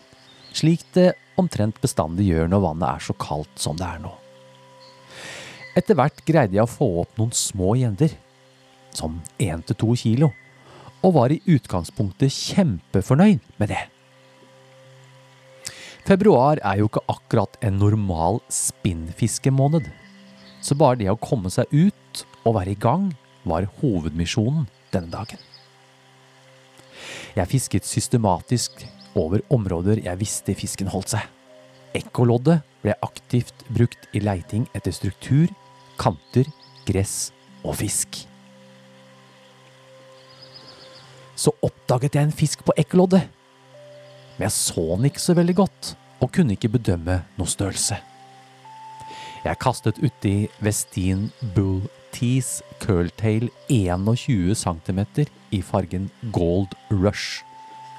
slik det omtrent bestandig gjør når vannet er så kaldt som det er nå. Etter hvert greide jeg å få opp noen små gjender, som én til to kilo, og var i utgangspunktet kjempefornøyd med det. Februar er jo ikke akkurat en normal spinnfiskemåned, så bare det å komme seg ut og være i gang var hovedmisjonen denne dagen. Jeg fisket systematisk over områder jeg visste fisken holdt seg. Ekkoloddet ble aktivt brukt i leiting etter struktur, kanter, gress og fisk. Så oppdaget jeg en fisk på ekkoloddet. Men jeg så den ikke så veldig godt, og kunne ikke bedømme noe størrelse. Jeg kastet uti Westin Bull Tees Curltail 21 cm i fargen Gold Rush.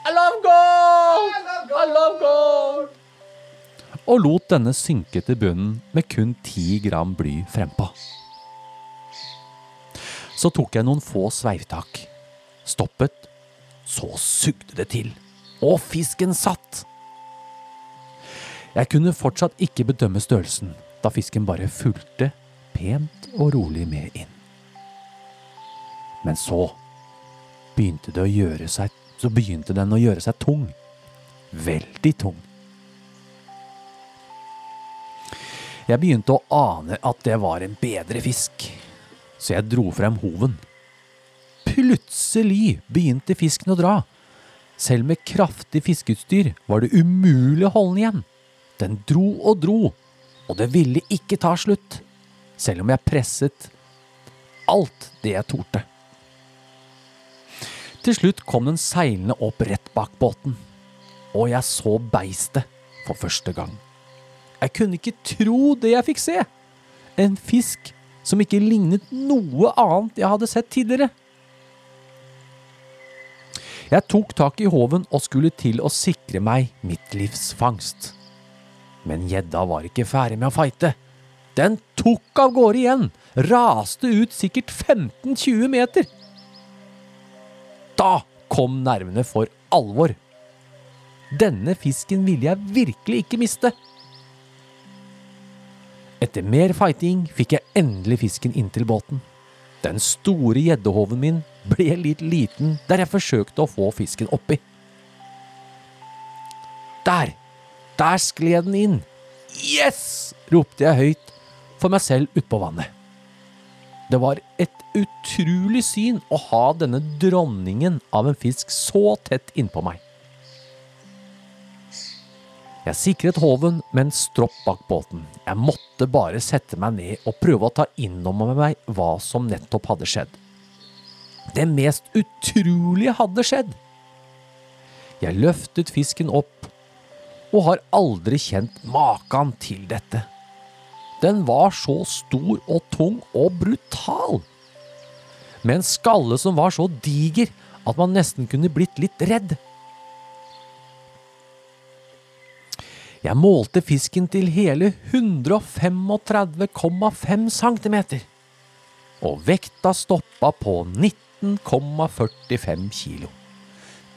I love gold! I love gold! Og lot denne synke til bunnen med kun 10 gram bly frempå. Så tok jeg noen få sveivtak. Stoppet. Så sugde det til. Og fisken satt! Jeg kunne fortsatt ikke bedømme størrelsen, da fisken bare fulgte pent og rolig med inn. Men så begynte det å gjøre seg Så begynte den å gjøre seg tung. Veldig tung. Jeg begynte å ane at det var en bedre fisk, så jeg dro frem hoven. Plutselig begynte fisken å dra. Selv med kraftig fiskeutstyr var det umulig å holde den igjen. Den dro og dro, og det ville ikke ta slutt, selv om jeg presset alt det jeg torde. Til slutt kom den seilende opp rett bak båten, og jeg så beistet for første gang. Jeg kunne ikke tro det jeg fikk se. En fisk som ikke lignet noe annet jeg hadde sett tidligere. Jeg tok tak i håven og skulle til å sikre meg mitt livs fangst. Men gjedda var ikke ferdig med å fighte. Den tok av gårde igjen, raste ut sikkert 15-20 meter. Da kom nervene for alvor. Denne fisken ville jeg virkelig ikke miste. Etter mer fighting fikk jeg endelig fisken inn til båten. Den store gjeddehoven min ble litt liten der jeg forsøkte å få fisken oppi. Der! Der skled den inn. Yes! ropte jeg høyt for meg selv utpå vannet. Det var et utrolig syn å ha denne dronningen av en fisk så tett innpå meg. Jeg sikret håven med en stropp bak båten. Jeg måtte bare sette meg ned og prøve å ta innover meg hva som nettopp hadde skjedd. Det mest utrolige hadde skjedd. Jeg løftet fisken opp og har aldri kjent maken til dette. Den var så stor og tung og brutal. Med en skalle som var så diger at man nesten kunne blitt litt redd. Jeg målte fisken til hele 135,5 cm. Og vekta stoppa på 19,45 kilo.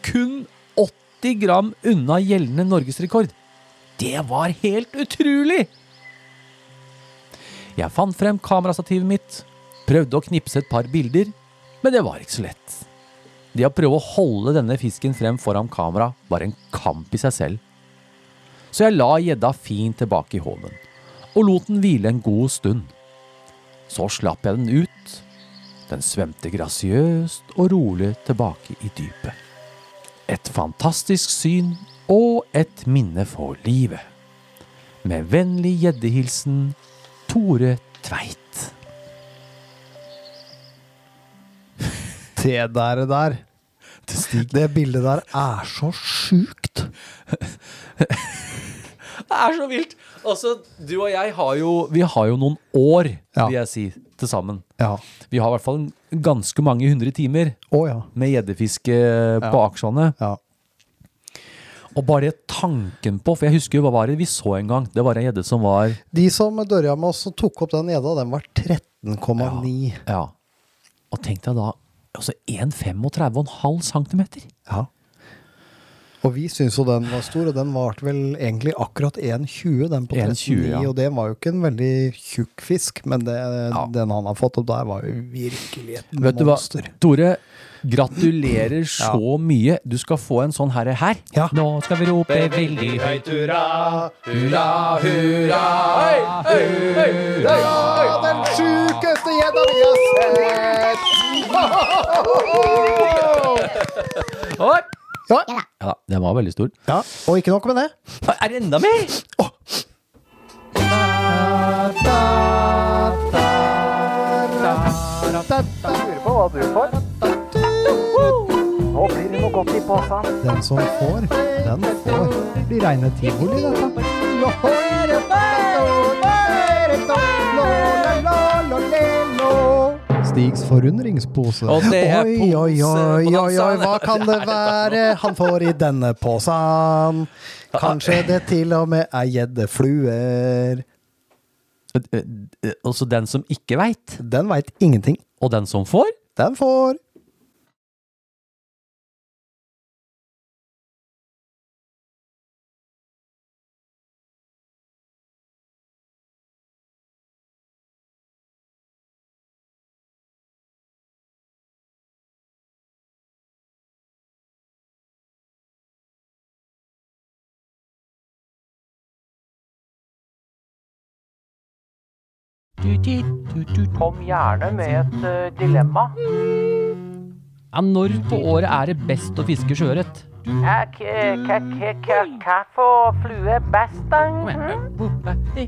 Kun 80 gram unna gjeldende norgesrekord. Det var helt utrolig! Jeg fant frem kamerastativet mitt, prøvde å knipse et par bilder, men det var ikke så lett. Det å prøve å holde denne fisken frem foran kamera var en kamp i seg selv. Så jeg la gjedda fint tilbake i håven, og lot den hvile en god stund. Så slapp jeg den ut. Den svømte grasiøst og rolig tilbake i dypet. Et fantastisk syn og et minne for livet. Med vennlig gjeddehilsen Tore Tveit. Det der, der. Det bildet der er så sjukt. Det er så vilt! Altså, du og jeg har jo, vi har jo noen år, Ja. vil jeg si, til sammen. Ja. Vi har i hvert fall ganske mange hundre timer oh, ja. med gjeddefiske på Ja. Ja. Og bare tanken på, for jeg husker jo hva var det vi så en gang. Det var en gjedde som var De som dørja med oss og tok opp den gjedda, den var 13,9. Ja. Og tenk deg da altså 1,35,5 cm. Ja. Og vi syntes jo den var stor, og den varte vel egentlig akkurat 1,20, den på 1,20, 13,9. ja. Og det var jo ikke en veldig tjukk fisk, men det, Ja. den han har fått opp der, var jo virkelig et Vet du hva. Tore? Gratulerer så mye. Du skal få en sånn herre her. Ja. Nå skal vi rope veldig høyt hurra, hurra, hurra. Ja, den sjukeste gjedda vi har sett! Oi. Ja. Ja, den var veldig stor. ja, og ikke nok med det. Er det enda mer? Lurer på hva du får. Nå blir det noe godt i posen. Den som får, den får. Det blir reine tivoli, dette. Stigs forundringspose. Og det er oi, pose oi, oi, oi, oi, hva kan det være han får i denne posen? Kanskje det til og med er gjeddefluer. Altså den som ikke veit, Den veit ingenting. og den som får. Den får. Kom gjerne med et eh, dilemma. Ja, når på året er det best å fiske sjøørret? For flue er best, da?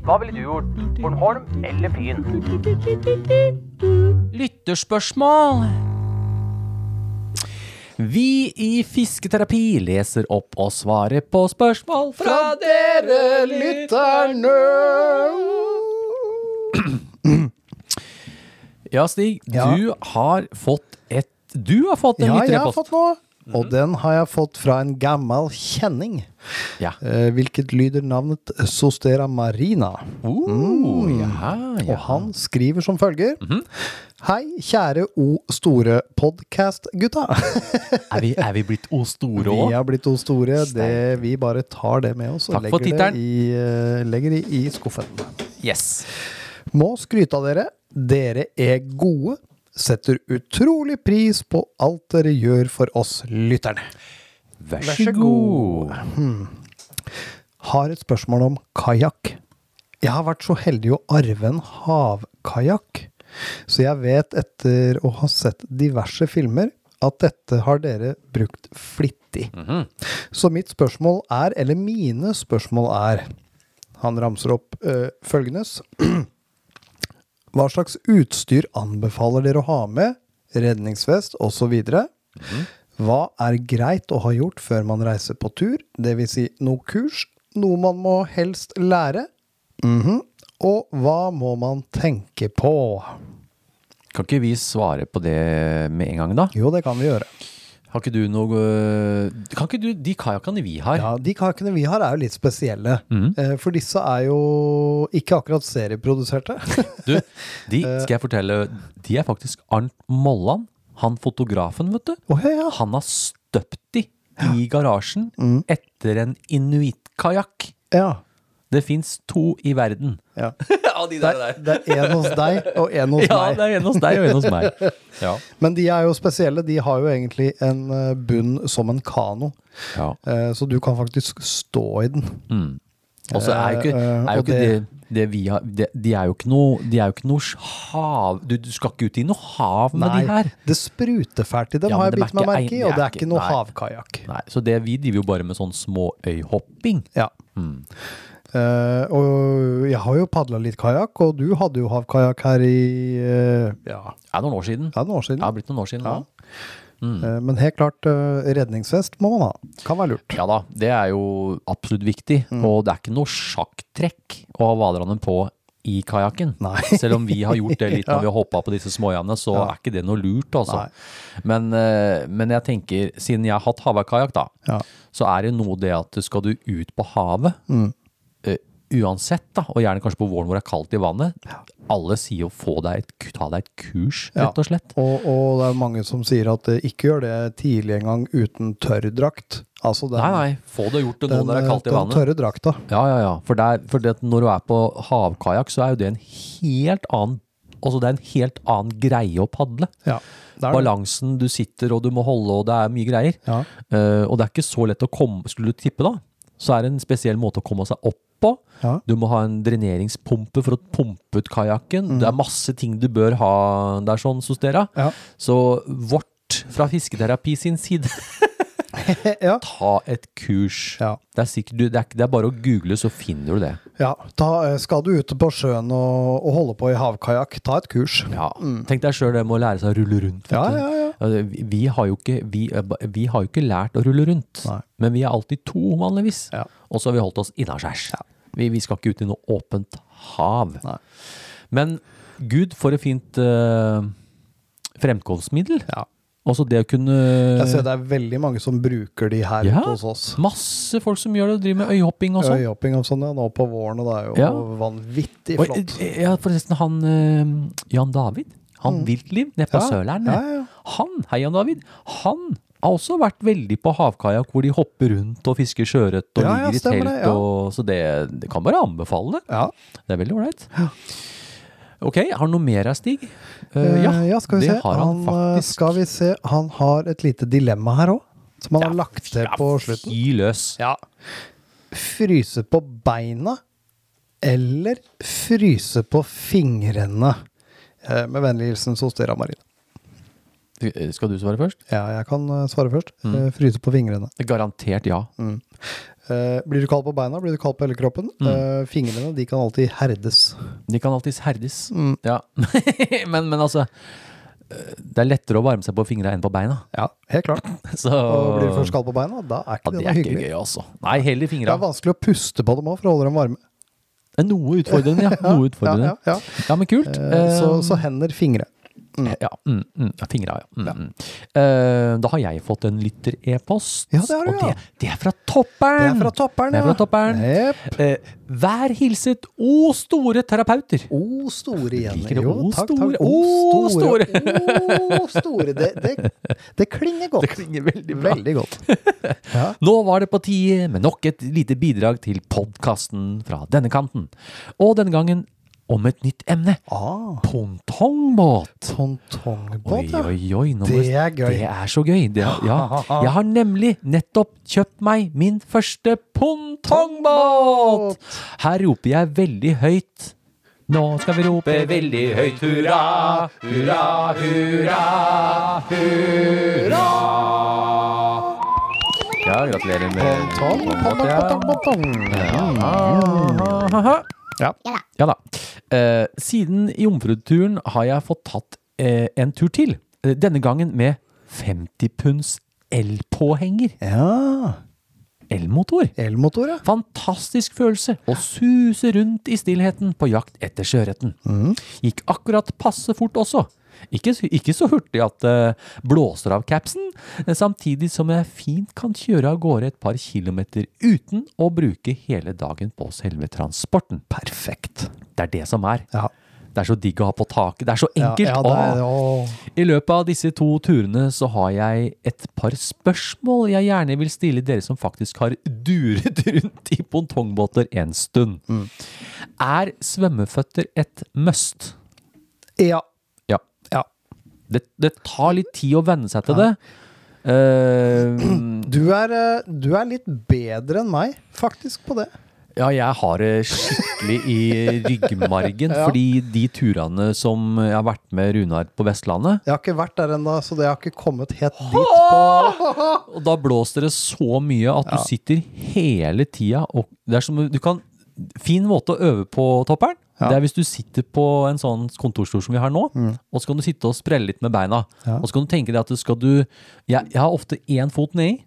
Hva ville du gjort? Bornholm eller Fyn? Lytterspørsmål. Vi i Fisketerapi leser opp og svarer på spørsmål fra dere lytterne. Ja, Stig, Ja. du har fått et Du har fått en Ja, jeg har fått noe. Og den har jeg fått fra en gammel kjenning. Ja. Eh, hvilket lyder navnet Sostera Marina. Oh, ja, ja. Og han skriver som følger. Hei, kjære O store podkast-gutta. Er vi, er vi blitt O store Vi har blitt O store. Det, vi bare tar det med oss og legger det, i, eh, legger det i skuffen. Yes. Må skryte av dere. Dere er gode. Setter utrolig pris på alt dere gjør for oss lytterne. Vær så god. god. Har et spørsmål om kajakk. Jeg har vært så heldig å arve en havkajakk, så jeg vet etter å ha sett diverse filmer at dette har dere brukt flittig. Så mitt spørsmål er, eller mine spørsmål er Han ramser opp øh, følgendes. Hva slags utstyr anbefaler dere å ha med? Redningsvest osv. Hva er greit å ha gjort før man reiser på tur? Det vil si noe kurs, noe man må helst lære. Mhm. Og hva må man tenke på? Kan ikke vi svare på det med en gang, da? Jo, det kan vi gjøre. Har ikke du noe øh, Kan ikke du De kajakkene vi har Ja, De kajakkene vi har, er jo litt spesielle. Mm. For disse er jo ikke akkurat serieproduserte. Du, de skal jeg fortelle De er faktisk Arnt Molland, han fotografen, vet du. Oh, ja, ja. Han har støpt de i garasjen etter en inuittkajakk. ja. Det fins to i verden. ja. Av de Det er, det er en hos deg og en hos Ja, meg. det er en hos deg og en hos meg. Ja. Men de er jo spesielle. De har jo egentlig en eh, bunn som en kano. ja. Eh, Så du kan faktisk stå i den. Og så er jo ikke, Eh, er jo ikke det, det- vi har det, De er jo ikke noe De er jo ikke noe hav du, du skal ikke ut i noe hav med de her. det spruter fælt i dem, Ja, har jeg bitt meg merke i. Og det er ikke- noe nei. havkajakk. Så det, vi driver jo bare med sånn småøyhopping. Ja. Eh, og jeg har jo padla litt kajakk, og du hadde jo havkajakk her i uh, ja, Det er noen år siden. ja, noen år siden. Det har blitt noen år siden Ja. nå. Uh, men helt klart, redningsvest må man ha. Kan være lurt. Ja da, det er jo absolutt viktig. Mm. Og det er ikke noe sjakktrekk å ha vaderne på i kajakken. Selv om vi har gjort det litt Ja. når vi har hoppa på disse småjene, så Ja. er ikke det noe lurt, altså. Men, men jeg tenker, siden jeg har hatt havkajakk, da, Ja. så er det noe det at skal du ut på havet, Mm. Eh, uansett, da, og gjerne kanskje på våren hvor det er kaldt i vannet, alle sier jo få deg et, ta deg et kurs, rett og slett. Og, og det er mange som sier at eh, ikke gjør det tidlig en gang uten tørrdrakt. Altså den, Nei, nei, få det gjort det nå når det er kaldt i den vannet. tørre drakta. Ja, ja, ja. For, der, for det, når du er på havkajakk, så er jo det en helt annen Altså det er en helt annen greie å padle. Ja. Balansen du sitter og du må holde, og det er mye greier. Ja. Uh, og det er ikke så lett å komme Skulle du tippe, da, så er det en spesiell måte å komme seg opp på. Ja. Du må ha en dreneringspumpe for å pumpe ut kajakken. Mm. Det er masse ting du bør ha der, sånn, Sostera. Ja. Så vårt fra Fisketerapi sin side ja. ta et kurs. Ja. Det, er sikkert, det, er, det er bare å google, så finner du det. ja. Ta, eh, skal du ut på sjøen og, og holde på i havkajakk, ta et kurs. Ja, Tenk deg sjøl det med å lære seg å rulle rundt. Mm. Ja, ja, ja. Altså, Vi, har jo ikke, vi, eh, vi har jo ikke lært å rulle rundt, Nei. men vi er alltid to vanligvis. Og så har vi holdt oss innaskjærs. Vi, vi skal ikke ut i noe åpent hav. Nei. Men gud, for et fint uh, fremkomstmiddel. Ja. Også det å kunne Jeg ser det er veldig mange som bruker de her Ja. hos oss. Masse folk som gjør det, driver med øyhopping og sånn. Øyhopping og sånn, ja. Nå på våren, og det er jo Ja. vanvittig flott. Og, Ja, forresten, han eh, Jan David, han Viltliv nede på Mm. Ja, Sørlandet, ja, han, hei Jan David, han har også vært veldig på havkajakk, hvor de hopper rundt og fisker sjøørret og ligger i telt. det, og, så det, det kan bare anbefale. Ja. Det er veldig ålreit. Ok, har han noe mer her, Stig? Uh, ja, ja, skal vi det se. har han, han faktisk. Skal vi se. Han har et lite dilemma her òg, som han har lagt til Ja, på slutten. Fy løs. Ja. Fryse på beina eller fryse på fingrene? Eh, Med vennlig hilsen Sostera Marine. Eh, Skal du svare først? Ja, jeg kan eh, svare først. Mm. Eh, Fryse på fingrene. Garantert ja. Eh, Blir du kald på beina, blir du kald på hele kroppen. Mm. Fingrene de kan alltid herdes. De kan alltids herdes. Mm. Ja. men, men altså Det er lettere å varme seg på fingra enn på beina. Ja, helt klart. Så Og blir du først kald på beina, da er ja, Det det er noe ikke hyggelig. gøy, altså. Nei, heller Det er vanskelig å puste på dem òg for å holde dem varme. Noe utfordrende, ja. Noe utfordrende. Ja, ja, ja. Men kult. Så, så hender, fingre. Ja, mm, mm, fingra, ja. Mm, ja. Uh, da har jeg fått en lytter-e-post. Ja, det har du, og ja. det, det er fra topperen! Det er fra topperen, Det er ja. fra topperen. Yep. Uh, vær hilset, o store terapeuter! O store igjen. Liker det. Jo, O takk, store. takk. O store. O store. Det, det, det klinger godt. Det klinger veldig bra. Veldig godt. Ja. Nå var det på tide med nok et lite bidrag til podkasten fra denne kanten. Og denne gangen om et nytt emne. Ah, Pongtongbåt. Pongtongbåt, ja. oi, oi. oi. Det er gøy. Det er så gøy. Det, er- ja. Jeg har nemlig nettopp kjøpt meg min første pongtongbåt! Her roper jeg veldig høyt. Nå skal vi rope veldig høyt hurra, hurra, hurra, hurra. Ja, gratulerer med Tong, pongtongbåt, ja. Ja. Ja. Ja. Ja da. Eh, siden jomfruturen har jeg fått tatt eh, en tur til. Eh, denne gangen med 50 punds elpåhenger. Ja. Elmotor. Elmotor, ja. Fantastisk følelse å suse rundt i stillheten på jakt etter sjøørreten. Gikk akkurat passe fort også. Ikke, ikke så hurtig at det blåser av capsen, men samtidig som jeg fint kan kjøre av gårde et par kilometer uten å bruke hele dagen på selve transporten. Perfekt. Det er det som er. Ja. Det er så digg å ha på taket. Det er så enkelt. Ja, ja, er, Åh. I løpet av disse to turene så har jeg et par spørsmål jeg gjerne vil stille dere som faktisk har duret rundt i pongtongbåter en stund. Mm. Er svømmeføtter et must? ja. Det, det tar litt tid å venne seg til det. Uh, Du er, eh, du er litt bedre enn meg, faktisk, på det. ja, jeg har det skikkelig i ryggmargen, Ja. fordi de turene som jeg har vært med Runar på Vestlandet, Jeg har ikke vært der ennå, så det har ikke kommet helt dit på Og da blåser det så mye at du sitter hele tida og Det er som du kan Fin måte å øve på, topperen. Ja. Det er hvis du sitter på en sånn kontorstol som vi har nå, og så kan du sitte og sprelle litt med beina. Mm. Ja. Og så kan du tenke deg at du skal du Jeg, jeg har ofte én fot nedi,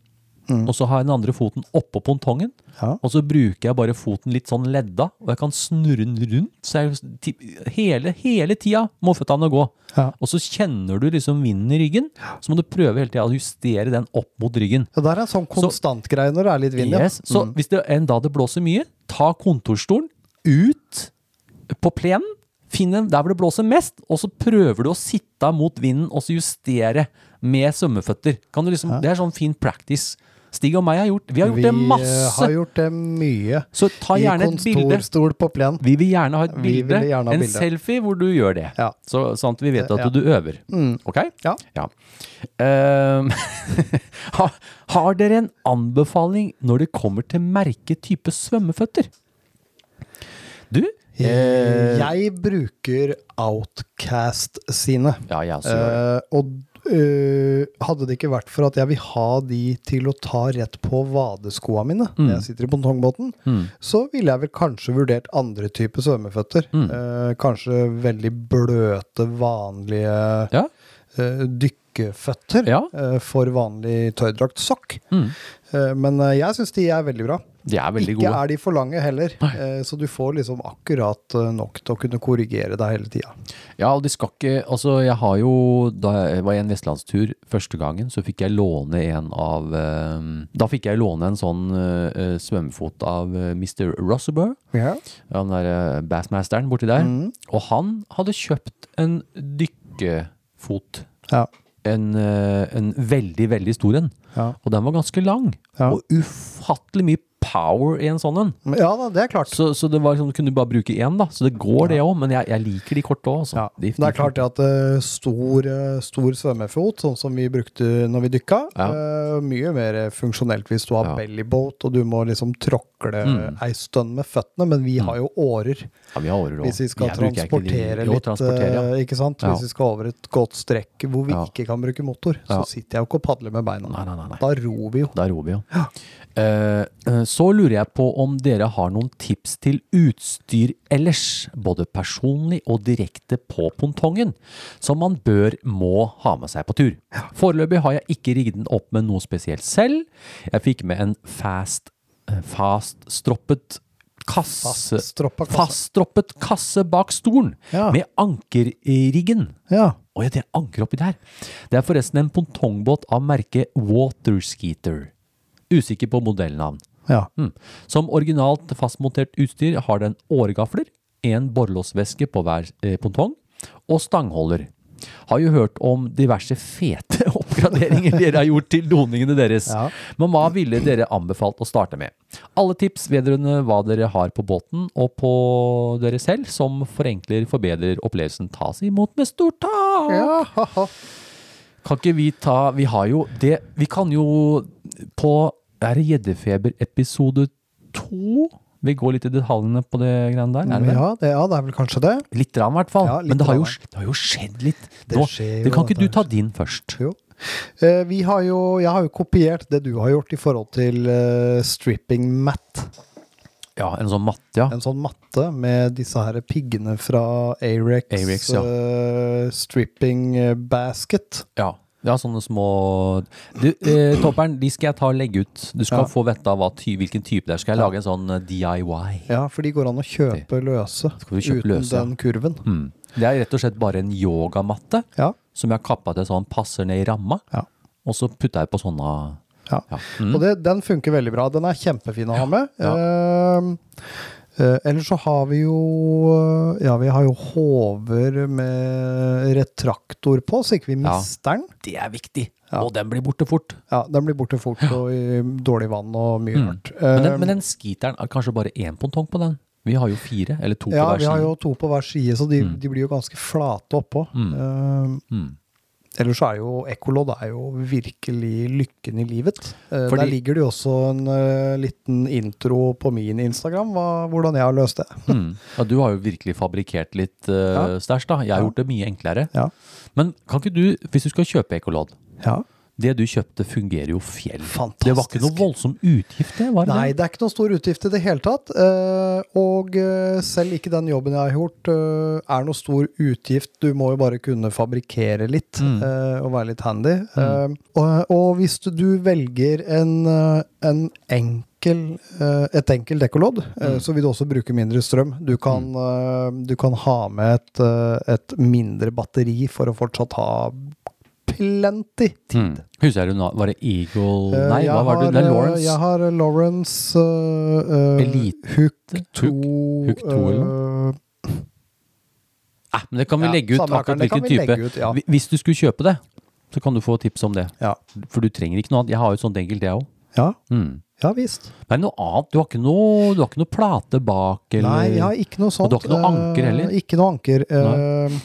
og så har jeg den andre foten oppå pontongen. Mm. Ja. Og så bruker jeg bare foten litt sånn ledda, og jeg kan snurre den rundt. Så jeg hele, hele tida må føttene gå. Og så kjenner du liksom vinden i ryggen, så må du prøve hele tida å justere den opp mot ryggen. Ja, det er en sånn konstant greie når det er litt vind, ja. mm. Så hvis det en dag det blåser mye, ta kontorstolen ut på plenen. Finn en der hvor det blåser mest, og så prøver du å sitte mot vinden og så justere med svømmeføtter. Kan du liksom, Det er sånn fin practice. Stig og meg har gjort Vi har gjort Vi det masse. Vi har gjort det mye. Så ta gjerne et bilde. På plen. Vi vil gjerne ha et bilde, ha en bilde. selfie hvor du gjør det. Ja. Så, sånn at vi vet at Ja. du øver. Mm. Ok? Ja. ja. Um, har dere en anbefaling når det kommer til merketype svømmeføtter? Du? Eh, Jeg bruker Outcast sine. ja, jeg også gjør det. Eh, og uh, hadde det ikke vært for at jeg vil ha de til å ta rett på vadeskoa mine når jeg sitter i pontongbåten, Mm. så ville jeg vel kanskje vurdert andre typer svømmeføtter. Mm. Uh, kanskje veldig bløte, vanlige Ja. Eh, dykkeføtter Ja. eh, for vanlig tørrdragtsokk. Mm. Eh, men jeg syns de er veldig bra. De er veldig Ikke gode. er de for lange heller, Nei. så du får liksom akkurat nok til å kunne korrigere deg hele tida. Ja, og de skal ikke Altså, jeg har jo Da jeg var i en vestlandstur første gangen, så fikk jeg låne en av Da fikk jeg låne en sånn svømmefot av Mr. Rosseborough. Ja. Han der bassmasteren borti der. Mm. Og han hadde kjøpt en dykkefot. Ja. En, eh, en veldig, veldig stor en. Ja. Og den var ganske lang. Ja. Og ufattelig mye power i en sånn en. Ja da, det er klart. Så, så det var liksom, du kunne bare bruke én, da. Så det går, det òg. Men jeg, jeg liker de korte òg. Ja. Det er klart det at uh, stor, eh, stor svømmefot, sånn som vi brukte når vi dykka, Ja. uh, mye mer funksjonelt hvis du har Ja. bellyboat og du må liksom tråkle Mm. ei stund med føttene, men vi har jo årer. Ja, vi har årer også. Hvis vi skal transportere jo, litt, transportere, ja. ikke sant? Ja. Hvis vi skal over et godt strekk hvor vi Ja. ikke kan bruke motor, Ja. så sitter jeg jo ikke og padler med beina. Nei, nei, nei. Da ror vi jo. Da ror vi, jo. Eh, så lurer jeg på om dere har noen tips til utstyr ellers, både personlig og direkte på pontongen, som man bør må ha med seg på tur. Foreløpig har jeg ikke rigget den opp med noe spesielt selv. Jeg fikk med en fast, eh, faststroppet kasse Faststroppet kasse. Kasse bak stolen Ja. med ankerriggen. Ja. Å ja, det er anker oppi der. Det er forresten en pontongbåt av merket Waterskeeter. Usikker på modellnavn. ja. Mm. Som originalt fastmontert utstyr har den åregafler, en borrelåsveske på hver eh, pontong og stangholder. Har jo hørt om diverse fete oppgraderinger dere har gjort til doningene deres. Ja. Men hva ville dere anbefalt å starte med? Alle tips vedrørende hva dere har på båten og på dere selv, som forenkler, forbedrer opplevelsen, tas imot med stort tak! ja. Kan ikke vi ta Vi har jo det Vi kan jo på Er det Gjeddefeber episode to? Vi går litt i detaljene på det greiene der. Er det? Ja, det, ja, det er vel kanskje det. Litt rann, i hvert fall. Ja, Men det har, jo, det har jo skjedd litt. Det Nå, det kan ikke du ta din først? Jo. Eh, vi har jo, jeg har jo kopiert det du har gjort i forhold til eh, stripping mat. Ja, en sånn matte, ja. En sånn matte med disse her piggene fra Arex, Arex, ja. eh, stripping eh, basket. Ja, ja sånne små du, eh, Topperen, de skal jeg ta og legge ut. Du skal Ja. få vite hva ty, hvilken type det er. Skal jeg lage en sånn eh, DIY? Ja, for de går an å kjøpe løse vi kjøpe uten løse, ja. den kurven. Mm. Det er rett og slett bare en yogamatte Ja, som jeg har kappa til sånn passer ned i ramma. Ja. Og så putter jeg på sånne ja. ja. Mm. Og det, den funker veldig bra. Den er kjempefin å ha med. Ja. Eh, eh, ellers så har vi jo eh, Ja, vi har jo håver med retraktor på, så ikke vi mister den. Det er viktig! Ja. Og den blir borte fort. Ja, den blir borte fort og i dårlig vann og mye Mm. mørkt. Men den, Eh, men den skiteren er kanskje bare én pontong på den? Vi har jo fire, eller to på hver side. ja, vi har jo to på hver side, så de, Mm. de blir jo ganske flate oppå. Mm. Uh, Mm. Ellers så er jo ekkolodd er jo virkelig lykken i livet. Eh, Fordi- Der ligger det jo også en uh, liten intro på min Instagram, hva, hvordan jeg har løst det. Mm. Ja, du har jo virkelig fabrikkert litt uh, Ja. stæsj, da. Jeg har Ja. gjort det mye enklere. Ja. Men kan ikke du, hvis du skal kjøpe ekkolodd Ja. Det du kjøpte, fungerer jo fjell. Fantastisk. Det var ikke noe voldsom utgift, det? var det Nei, det? er ikke noe stor utgift i det hele tatt. eh, og eh, selv ikke den jobben jeg har gjort, eh, er noe stor utgift. Du må jo bare kunne fabrikkere litt Mm. og være litt handy. Mm. og, og hvis du, du velger en, en enkel, et enkelt ekkolodd, eh, Mm. så vil du også bruke mindre strøm. Du kan, mm. du kan ha med et, et mindre batteri for å fortsatt ha plenty Mm. Husker du nå, var det Eagle Eh, Nei, hva var det? har, Det eh, Lawrence? Jeg har eh, Lawrence eh, eh, Elite. Hook 2 Hook 2 eller Eh, men det kan vi Ja, legge ut akkurat hvilken vi type. ut, ja. Hvis du skulle kjøpe det, så kan du få tips om det. Ja. For du trenger ikke noe annet. Jeg har jo et sånt enkelt, jeg òg. ja, Mm. ja visst. Men noe annet? Du har ikke noe, du har ikke noe plate bak? Eller? Nei, jeg har ikke noe sånt. du har ikke noe anker eh, heller? Ikke noe anker. eh,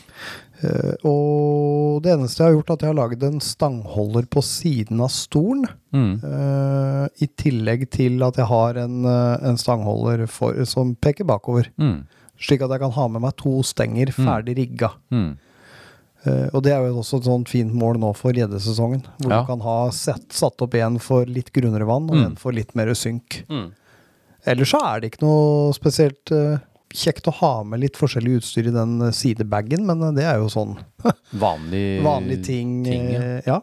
eh, og det eneste jeg har gjort, er at jeg har laget en stangholder på siden av stolen. Mm. Uh, I tillegg til at jeg har en, eh, en stangholder for, som peker bakover. Mm. Slik at jeg kan ha med meg to stenger ferdig rigga. Mm. Uh, og det er jo også et sånt fint mål nå for gjeddesesongen. Hvor Ja. du kan ha sett, satt opp en for litt grunnere vann, og Mm. en for litt mer synk. Mm. Ellers så er det ikke noe spesielt eh, kjekt å ha med litt forskjellig utstyr i den eh, sidebagen, men eh, det er jo sånn Vanlig, vanlige ting. ting, ja. eh, ja.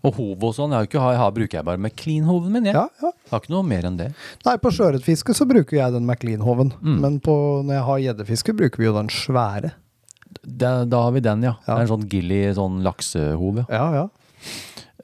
Og hov og sånn. Jeg, har ikke, jeg har, bruker jeg bare McLean-hoven min. Jeg. Ja, ja. Jeg har ikke noe mer enn det. Nei, på sjøørretfiske så bruker jeg den McLean-hoven. Mm. Men på, når jeg har gjeddefiske, bruker vi jo den svære. Da, da har vi den, ja. Ja. Det er en sånn gilly sånn laksehove. ja. Ja,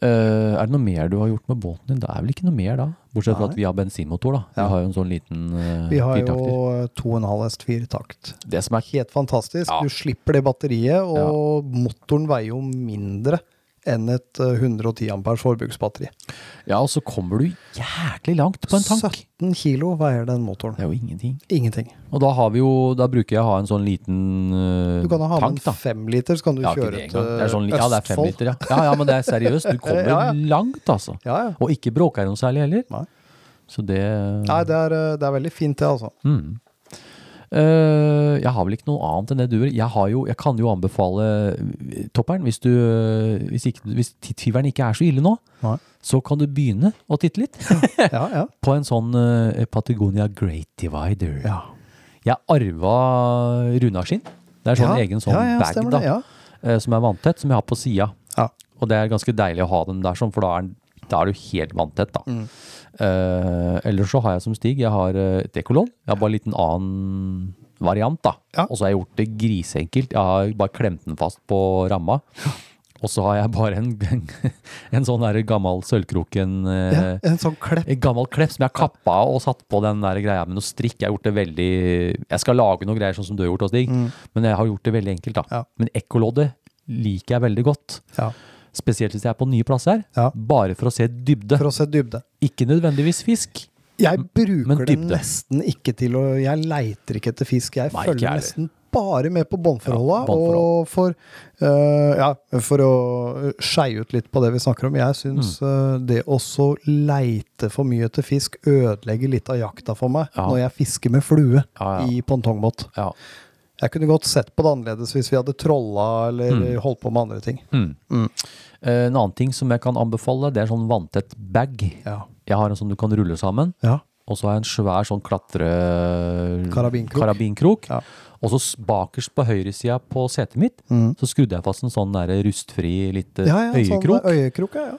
ja. Eh, er det noe mer du har gjort med båten din? Det er vel ikke noe mer da? Bortsett fra at vi har bensinmotor, da. Ja. Vi har jo en sånn liten uh, Vi har firtakter. jo 2,5 hest firetakt. Det som er Helt fantastisk. Ja. Du slipper det batteriet, og motoren veier jo mindre enn et eh, 110 amperes forbruksbatteri. Ja, og så kommer du jæklig langt på en tank. 17 kilo veier den motoren. Det er jo ingenting. Ingenting. Og da har vi jo Da bruker jeg å ha en sånn liten tank da. Du kan ha med tank, da. en femliter, så kan du Ja, kjøre det til engang. Det er sånn, ja, det er fem liter, ja. ja. Ja, men det er seriøst. Du kommer Ja, ja. langt, altså. Ja, ja. Og ikke bråker noe særlig heller. Nei. Så det Nei, det er, eh, det er veldig fint, det, altså. Mm. Eh, jeg har vel ikke noe annet enn det du gjør. Jeg, jo, jeg kan jo anbefale eh, topperen, hvis, du, eh, hvis, ikke, hvis tidtyveren ikke er så ille nå, Nei. så kan du begynne å titte litt Ja, ja. på en sånn Patagonia Great Divider. ja. Jeg arva sin Det er sånn egen sånn bag da, som er vanntett, som jeg har på sida. Ja. Og det er ganske deilig å ha den der, for da er den Da er du helt vanntett, da. Mm. Uh, ellers så har jeg som Stig, jeg har eh, et ekkolodd. Jeg har bare en liten annen variant, da. Ja. Og så har jeg gjort det grisenkelt. Jeg har bare klemt den fast på ramma. Og så har jeg bare en, en sånn der gammel sølvkroken eh, Ja, en sånn klepp. En gammel klepp som jeg har kappa og satt på den der greia med noe strikk. Jeg har gjort det veldig Jeg skal lage noen greier sånn som du har gjort, Stig, men jeg har gjort det veldig enkelt, da. Ja. Men ekkoloddet liker jeg veldig godt. Ja. Spesielt hvis jeg er på nye plasser. Ja. Bare for å se dybde. For å se dybde. Ikke nødvendigvis fisk. Jeg bruker det nesten ikke til å Jeg leiter ikke etter fisk. Jeg Nei, følger nesten bare med på båndforholda. Ja, og for, uh, ja, for å skeie ut litt på det vi snakker om. Jeg syns Mm. uh, det å leite for mye etter fisk ødelegger litt av jakta for meg Ja. når jeg fisker med flue i pongtongbåt. Ja. Jeg kunne godt sett på det annerledes hvis vi hadde trolla eller holdt på med andre ting. Mm. Mm. Eh, En annen ting som jeg kan anbefale, det er sånn vanntett bag. Ja. Jeg har en sånn du kan rulle sammen. ja. Og så har jeg en svær sånn klatre... Karabinkrok. karabinkrok. Ja. Og så bakerst på høyresida på setet mitt, Mm. så skrudde jeg fast en sånn der rustfri litt Ja, ja, øyekrok. Sånn øyekrok, ja, ja.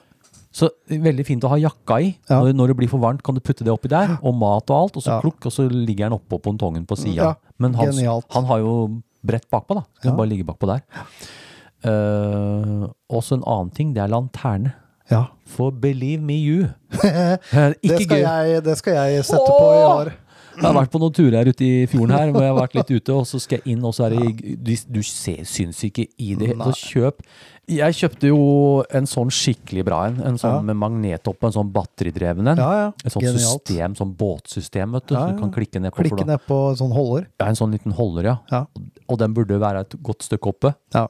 Så veldig fint å ha jakka i. Ja. Når, når det blir for varmt, kan du putte det oppi der, og mat og alt, og så Ja. klukk, og så ligger den oppå pontongen på sida. Ja, Men han, han har jo brett bakpå, da. Så kan Ja. bare ligge bakpå der. Uh, også en annen ting, det er lanterne. ja. For believe me you. ikke Det skal, gøy. jeg, det skal jeg sette på i år. Jeg har vært på noen turer her ute i fjorden her, hvor jeg har vært litt ute, og så skal jeg inn, og så er det Du, du ser, syns ikke i det. Nei. Så kjøp Jeg kjøpte jo en sånn skikkelig bra en. En sånn Ja. med magnetopp, en sånn batteridreven en. Ja, ja. Et sånt Genialt. system, sånn båtsystem, vet du. Ja, Så ja. du kan klikke ned på. Klikke ned på sånn holder. Ja, en sånn liten holder, ja. Ja. Og den burde være et godt stykke oppe. Ja,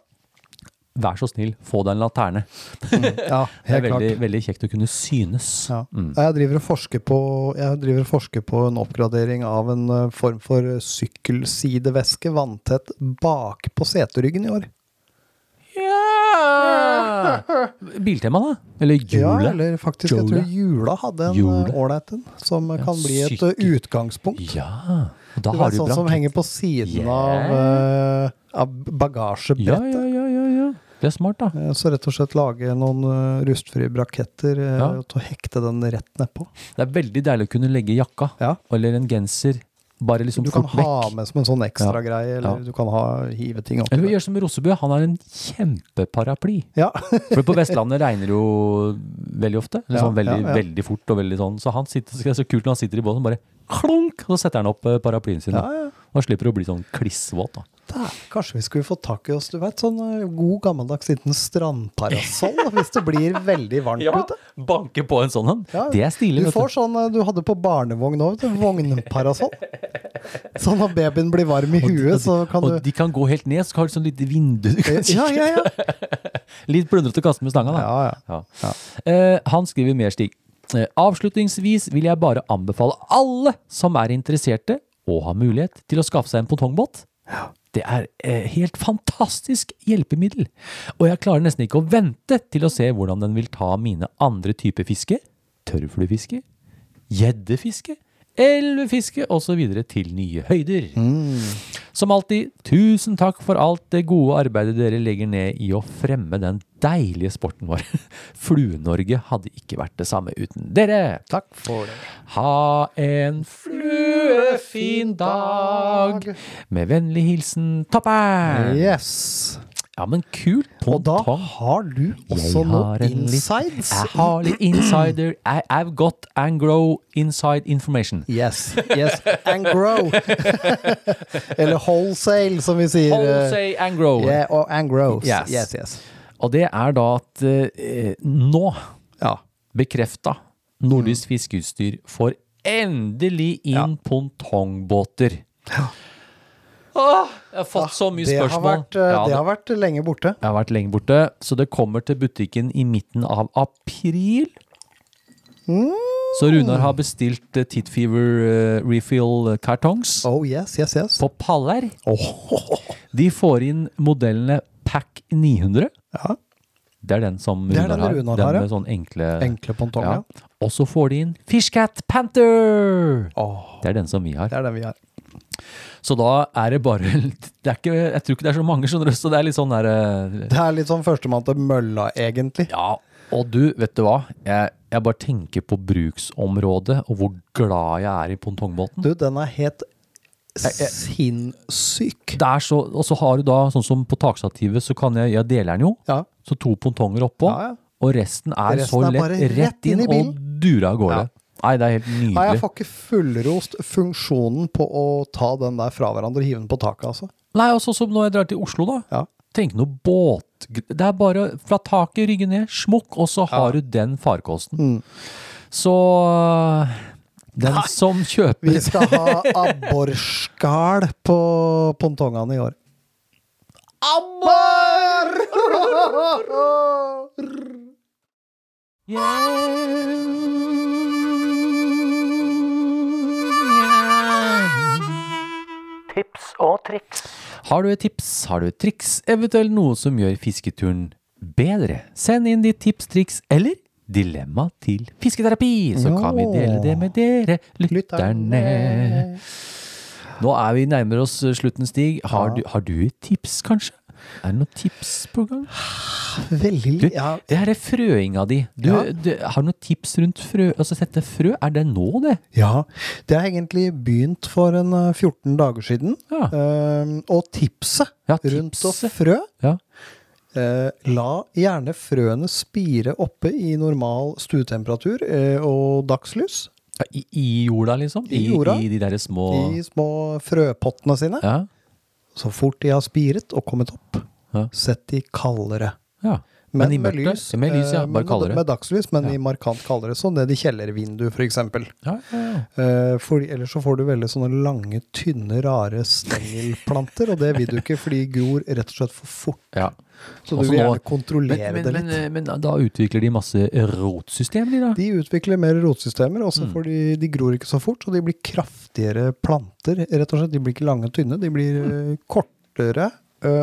Vær så snill, få deg en laterne. ja Det er veldig, veldig kjekt å kunne synes. Ja. Mm. Jeg, driver på, jeg driver og forsker på en oppgradering av en eh, form for sykkelsideveske vanntett bak på seteryggen i år. Ja! Biltema, da? Eller Ja, eller faktisk, jeg tror Jula hadde en eh, ålreit en, som Ja, kan bli et eh, utgangspunkt. Ja. Da Du har vet, du sånn som henger på siden Yeah. av, uh, av bagasjebrettet. ja, ja. Det er smart, da. Eh, Så rett og slett lage noen eh, rustfrie braketter eh, Ja. å hekte den rett nedpå. Det er veldig deilig å kunne legge jakka Ja. eller en genser bare liksom Du kan ha vekk. med som en sånn ekstra Ja. eller Ja. du kan ha, hive ting oppi Eller gjør som Rosebø, han har en kjempeparaply. Ja. For på Vestlandet regner det jo veldig ofte. Eller sånn veldig, ja, veldig fort og veldig sånn. Så han sitter, det er så kult når han sitter i båten, bare klunk, og så setter han opp paraplyen sin. ja, da. ja. Og slipper å bli sånn klissvåt, da. Der, kanskje vi skulle få tak i oss, du vet, sånn eh, god gammeldags liten strandparasoll, hvis det blir veldig varmt ute. banke på en sånn en. Ja, Det er stilig, Du får sånn eh, du hadde på barnevogn òg, vognparasoll. Så når babyen blir varm i huet, så kan Og du de kan gå helt ned, så har du sånn lite vindu du kan Ja, ja, ja. Litt plundrete å kaste med stanga, da. Ja, ja. Ja. Ja. Eh, han skriver mer, Stig. Avslutningsvis vil jeg bare anbefale alle som er interesserte og har mulighet til å skaffe seg en pontongbåt. Det er eh, helt fantastisk hjelpemiddel, og jeg klarer nesten ikke å vente til å se hvordan den vil ta mine andre typer fiske, tørrfluefiske, gjeddefiske, elvefiske osv. til nye høyder. Som alltid, tusen takk for alt det gode arbeidet dere legger ned i å fremme den deilige sporten vår. Flue-Norge hadde ikke vært det samme uten dere. Takk for det. Ha en fluefin dag. Med vennlig hilsen Toppern. Yes. Ja, men kult. Og da Tom. har du også noe insides. Jeg har litt insider. I, I've got Angro inside information. Yes, yes, and grow. Eller wholesale, som vi sier. eh, Wholesale Angro. Yeah, og and grow. Yes. Yes, yes. Og det er da at eh, nå Ja. bekrefta Nordisk fiskeutstyr får endelig inn Ja. pontongbåter. Åh, jeg har fått så mye Det har, spørsmål. vært, eh, Ja, det har vært lenge borte. Jeg har vært lenge borte, så det kommer til butikken i midten av april. Så Runar har bestilt eh, Titfever eh, refill-kartongs Oh yes, yes, yes. på paller. Åh, De får inn modellene Pack 900. ja. Det er den som Det er Runar den har. Runar den har, ja. med sånn enkle Enkle pontonger. ja. Og så får de inn Fishcat Panther. Åh, Det er den som vi har. det er den vi har. Så da er det bare det er ikke, Jeg tror ikke det er så mange, skjønner du, så det er litt sånn der eh, Det er litt sånn førstemann til mølla, egentlig. Ja, og du, vet du hva? Jeg, jeg bare tenker på bruksområdet, og hvor glad jeg er i pongtongbåten. Du, den er helt sinnssyk. Det er så, og så har du da, sånn som på takstativet, så kan jeg, jeg deler den jo, Ja. så to pontonger oppå, Ja, ja. og resten er Resten så lett er rett inn, inn i og dura av gårde. Ja. Nei, det er helt nydelig. Nei, jeg får ikke fullrost funksjonen på å ta den der fra hverandre og hive den på taket, altså. Nei, og sånn som når jeg drar til Oslo da, Ja. tenk noe båt, det er bare fra taket, rygge ned, smukk, og så har du den farkosten. Mm. Så den som kjøper Vi skal ha abborskall på pontongene i år. Tips og triks. Har du et tips, har du et triks, eventuelt noe som gjør fisketuren bedre? Send inn ditt tips, triks eller dilemma til fisketerapi, så kan vi dele det med dere, lytterne. Nå er vi nærmere oss slutten, Stig. Har, du, har du et tips, kanskje? Er det noen tips på gang? Veldig Du, ja, det her er frøinga di. Du, Ja. du har noen tips rundt frø? Altså, sette frø, er det nå, det? ja, det har egentlig begynt for en eh, 14 dager siden. Ja. Uh, og tipset Ja, rundt å frø Ja. Uh, La gjerne frøene spire oppe i normal stuetemperatur uh, og dagslys. I, I jorda, liksom? I jorda. I de derre små I små frøpottene sine. Ja. Så fort de har spiret og kommet opp, Ja. sett de kaldere. ja. Men, i mørket? Med lys, ja. eh, Bare kaldere. Med dagslys, men Ja. i markant kaldere. Sånn ned i kjellervinduet, f.eks. Ja, ja, ja. Uh, ellers så får du veldig sånne lange, tynne, rare stengelplanter, og det vil du ikke, for de gror rett og slett for fort. ja. Så du Også vil nå- gjerne kontrollere Men, men, det litt. Men, men da utvikler de masse rotsystemer, da? De utvikler mer rotsystemer, også Mm. får de, de gror ikke så fort, så de blir kraftigere planter, rett og slett. De blir ikke lange og tynne, de blir mm. kortere eh,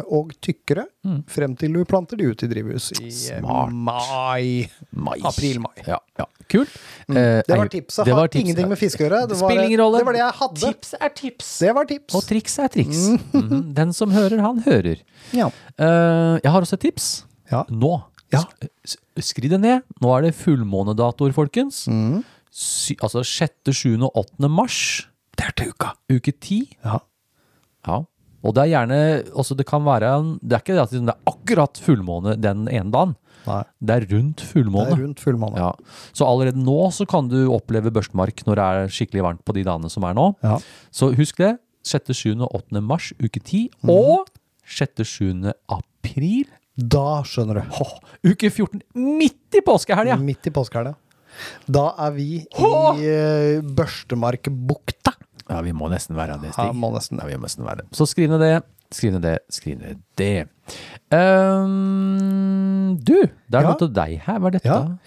og tykkere, Mm. frem til du planter de ut i drivhus i eh, Smart. mai. Mais. April-mai. Ja, ja. Kult. Mm. Eh, Det var tipset. det Har var tips, ingenting med fiske å gjøre. Det var, Spiller det var det jeg hadde. Tips er tips. Det var tips. Og triks er triks. Mhm. Den som hører, han hører. Ja. Eh, jeg har også et tips. Ja. Nå. Ja. Sk- Skriv det ned. Nå er det fullmånedatoer, folkens. Mm. Sy altså 6., 7. og 8. mars. Det er til uka. Uke 10. Ja. Ja. Og det er gjerne også, Det kan være en, Det er ikke det at det er akkurat fullmåne den ene dagen. Nei, Det er rundt det er rundt fullmåne. Ja. Så allerede nå så kan du oppleve børstmark når det er skikkelig varmt på de dagene som er nå. Ja. Så husk det. 6., 7. og 8. mars, uke 10. Mm. Og 6., 7. april. Da skjønner du. Hå, uke 14. Midt i påskehelga! Midt i påskehelga. Da er vi i uh, Børstemarkbukta. Ja, vi må nesten være det, Ja, Stig. må nesten Ja, vi må nesten være det. Så skriv ned det. Skriv ned det. Skriv ned det. Ehm, du, det er Ja. noe til deg her. Hva er dette? Ja.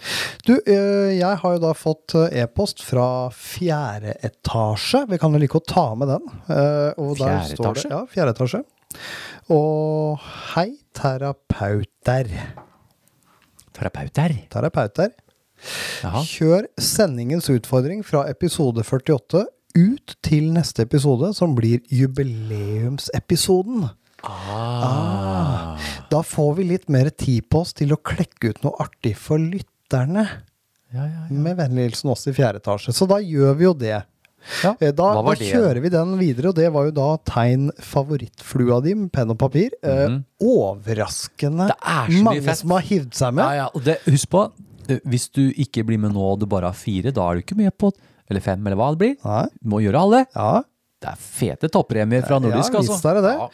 Du, eh, jeg har jo da fått eh, e-post fra fjerde etasje. Vi kan jo like å ta med den. Eh, og Fjerde står etasje? Det, ja, fjerde etasje. Og hei, terapeuter. Terapeuter. Terapeuter. Jaha. Kjør sendingens utfordring fra episode 48 ut til neste episode, som blir jubileumsepisoden. Ah. Da får vi litt mer tid på oss til å klekke ut noe artig for lytterne. Ja, ja, ja. Med vennlig hilsen oss i fjerde etasje. Så da gjør vi jo det. Ja, Eh, Da, da kjører vi den videre, og det var jo da tegn favorittflua di med penn og papir. Eh, Mhm. Overraskende Det er så mye mange fett. som har hivd seg med. Ja, ja. Og det, husk på, eh, hvis du ikke blir med nå og du bare har fire, da er du ikke med på Eller fem, eller hva det blir. Nei. Må gjøre alle. Ja, Det er fete toppremier fra Nordisk, ja, altså. visst er det det. Ja.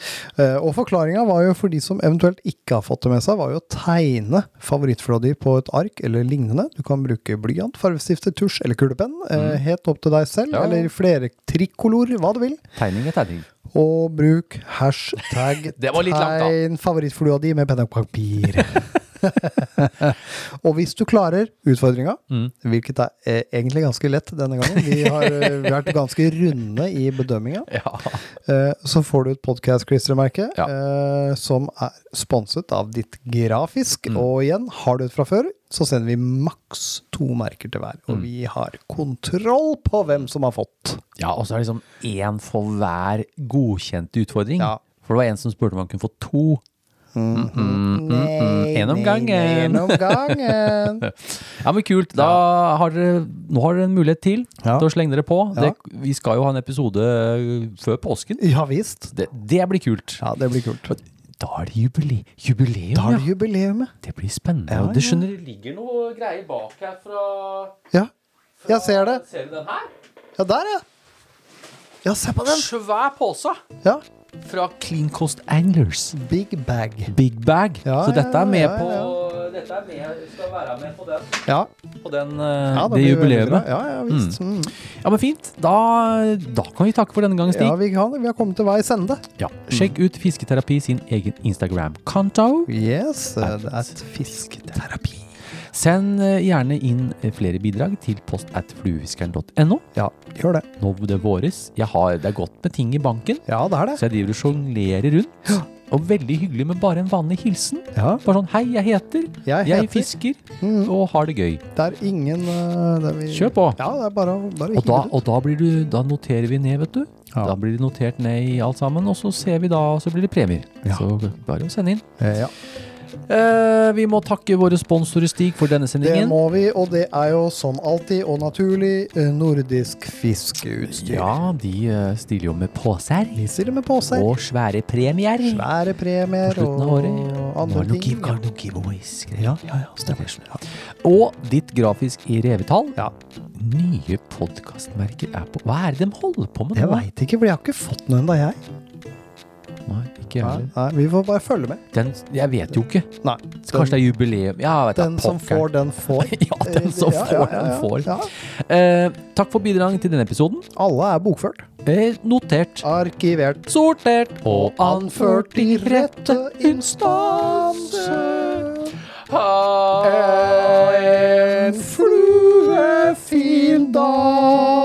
Eh, Og forklaringa var jo for de som eventuelt ikke har fått det med seg, var jo å tegne favorittflåa di på et ark eller lignende. Du kan bruke blyant, fargestifter, tusj eller kulepenn. Mm. Helt opp til deg selv. Ja. eller flere trikkolor, hva du vil. Tegning er tegning. Og bruk hashtag tegn favorittflua di med penn og papir. og hvis du klarer utfordringa, Mm. hvilket er eh, egentlig ganske lett denne gangen, vi har eh, vært ganske runde i bedømminga, Ja. eh, så får du et podkast-klistremerke Ja. eh, som er sponset av ditt Grafisk. Mm. Og igjen, har du et fra før, så sender vi maks to merker til hver. Mm. Og vi har kontroll på hvem som har fått. Ja, og så er det liksom én for hver godkjente utfordring. Ja. For det var en som spurte om han kunne få to. Nei, En om nei, gangen. gangen. Ja, men kult. Da har dere Nå har dere en mulighet til Ja. til å slenge dere på. Ja. Det, vi skal jo ha en episode øh, før påsken. Ja visst. Det, det blir kult. Ja, det blir kult. Da er det jubile jubileum, Da er det jubileet. Det blir spennende. Ja, det skjønner det ligger noe greier bak her fra, Ja. Jeg ser det. Ser du den her? Ja, der, ja. Ja, se på den. Svær pose Ja. Fra Clean Cost Anglers. Big bag. Big bag. Ja, Så dette er med på Dette er med, skal være med på den, Ja, på den ja det blir jubileet. Ja, ja visst. Mm. Ja, men fint. Da, da kan vi takke for denne gangen, Stig. Ja, vi, kan, vi har kommet til veis ende. Ja. Sjekk ut Fisketerapi sin egen Instagram-konto. Yes, det er et fisketerapi. Send eh, gjerne inn eh, flere bidrag til post at fluefiskeren.no. Ja, gjør det. Nå det våres. Jeg har, det er godt med ting i banken, Ja, det er det. så jeg driver og sjonglerer rundt. Og veldig hyggelig med bare en vanlig hilsen. Ja, Bare sånn 'Hei, jeg heter, jeg jeg heter fisker Mm. og har det gøy'. Det er ingen uh, det er vi, Kjør på. Ja, det er bare, å- bare å Og da, ut. og da, blir du, da noterer vi ned, vet du. Ja. Da blir det notert ned i alt sammen, og så ser vi da, og så blir det premier. Ja. Så bare å sende inn. Eh, Ja. Eh, vi må takke våre sponsorer, Stig, for denne sendingen. Det må vi, og det er jo som alltid og naturlig eh, nordisk fiskeutstyr. Ja, de eh, stiller jo med poser. De stiller med poser. Og svære premier. Svære premier På slutten av og året. Nå andre er det noen ting. giveaways. Ja, ja, ja, stemmer. Ja. Og ditt grafisk i revetall. Ja. Nye podkastmerker er på Hva er det de holder på med Jeg nå? veit ikke, for jeg har ikke fått noe ennå, jeg. Nei, ikke jeg Nei, heller. nei, vi får bare følge med. Den, jeg vet jo ikke. Nei. Kanskje det er jubileum. Ja, vet Den jeg, som pokker. får, den får. Ja, den som Ja, får, ja, ja, den ja. får. Ja. Eh, takk for bidraget til denne episoden. Alle er bokført, Eh, notert, arkivert sortert og anført i rette instanser. Ha En fluefin dag.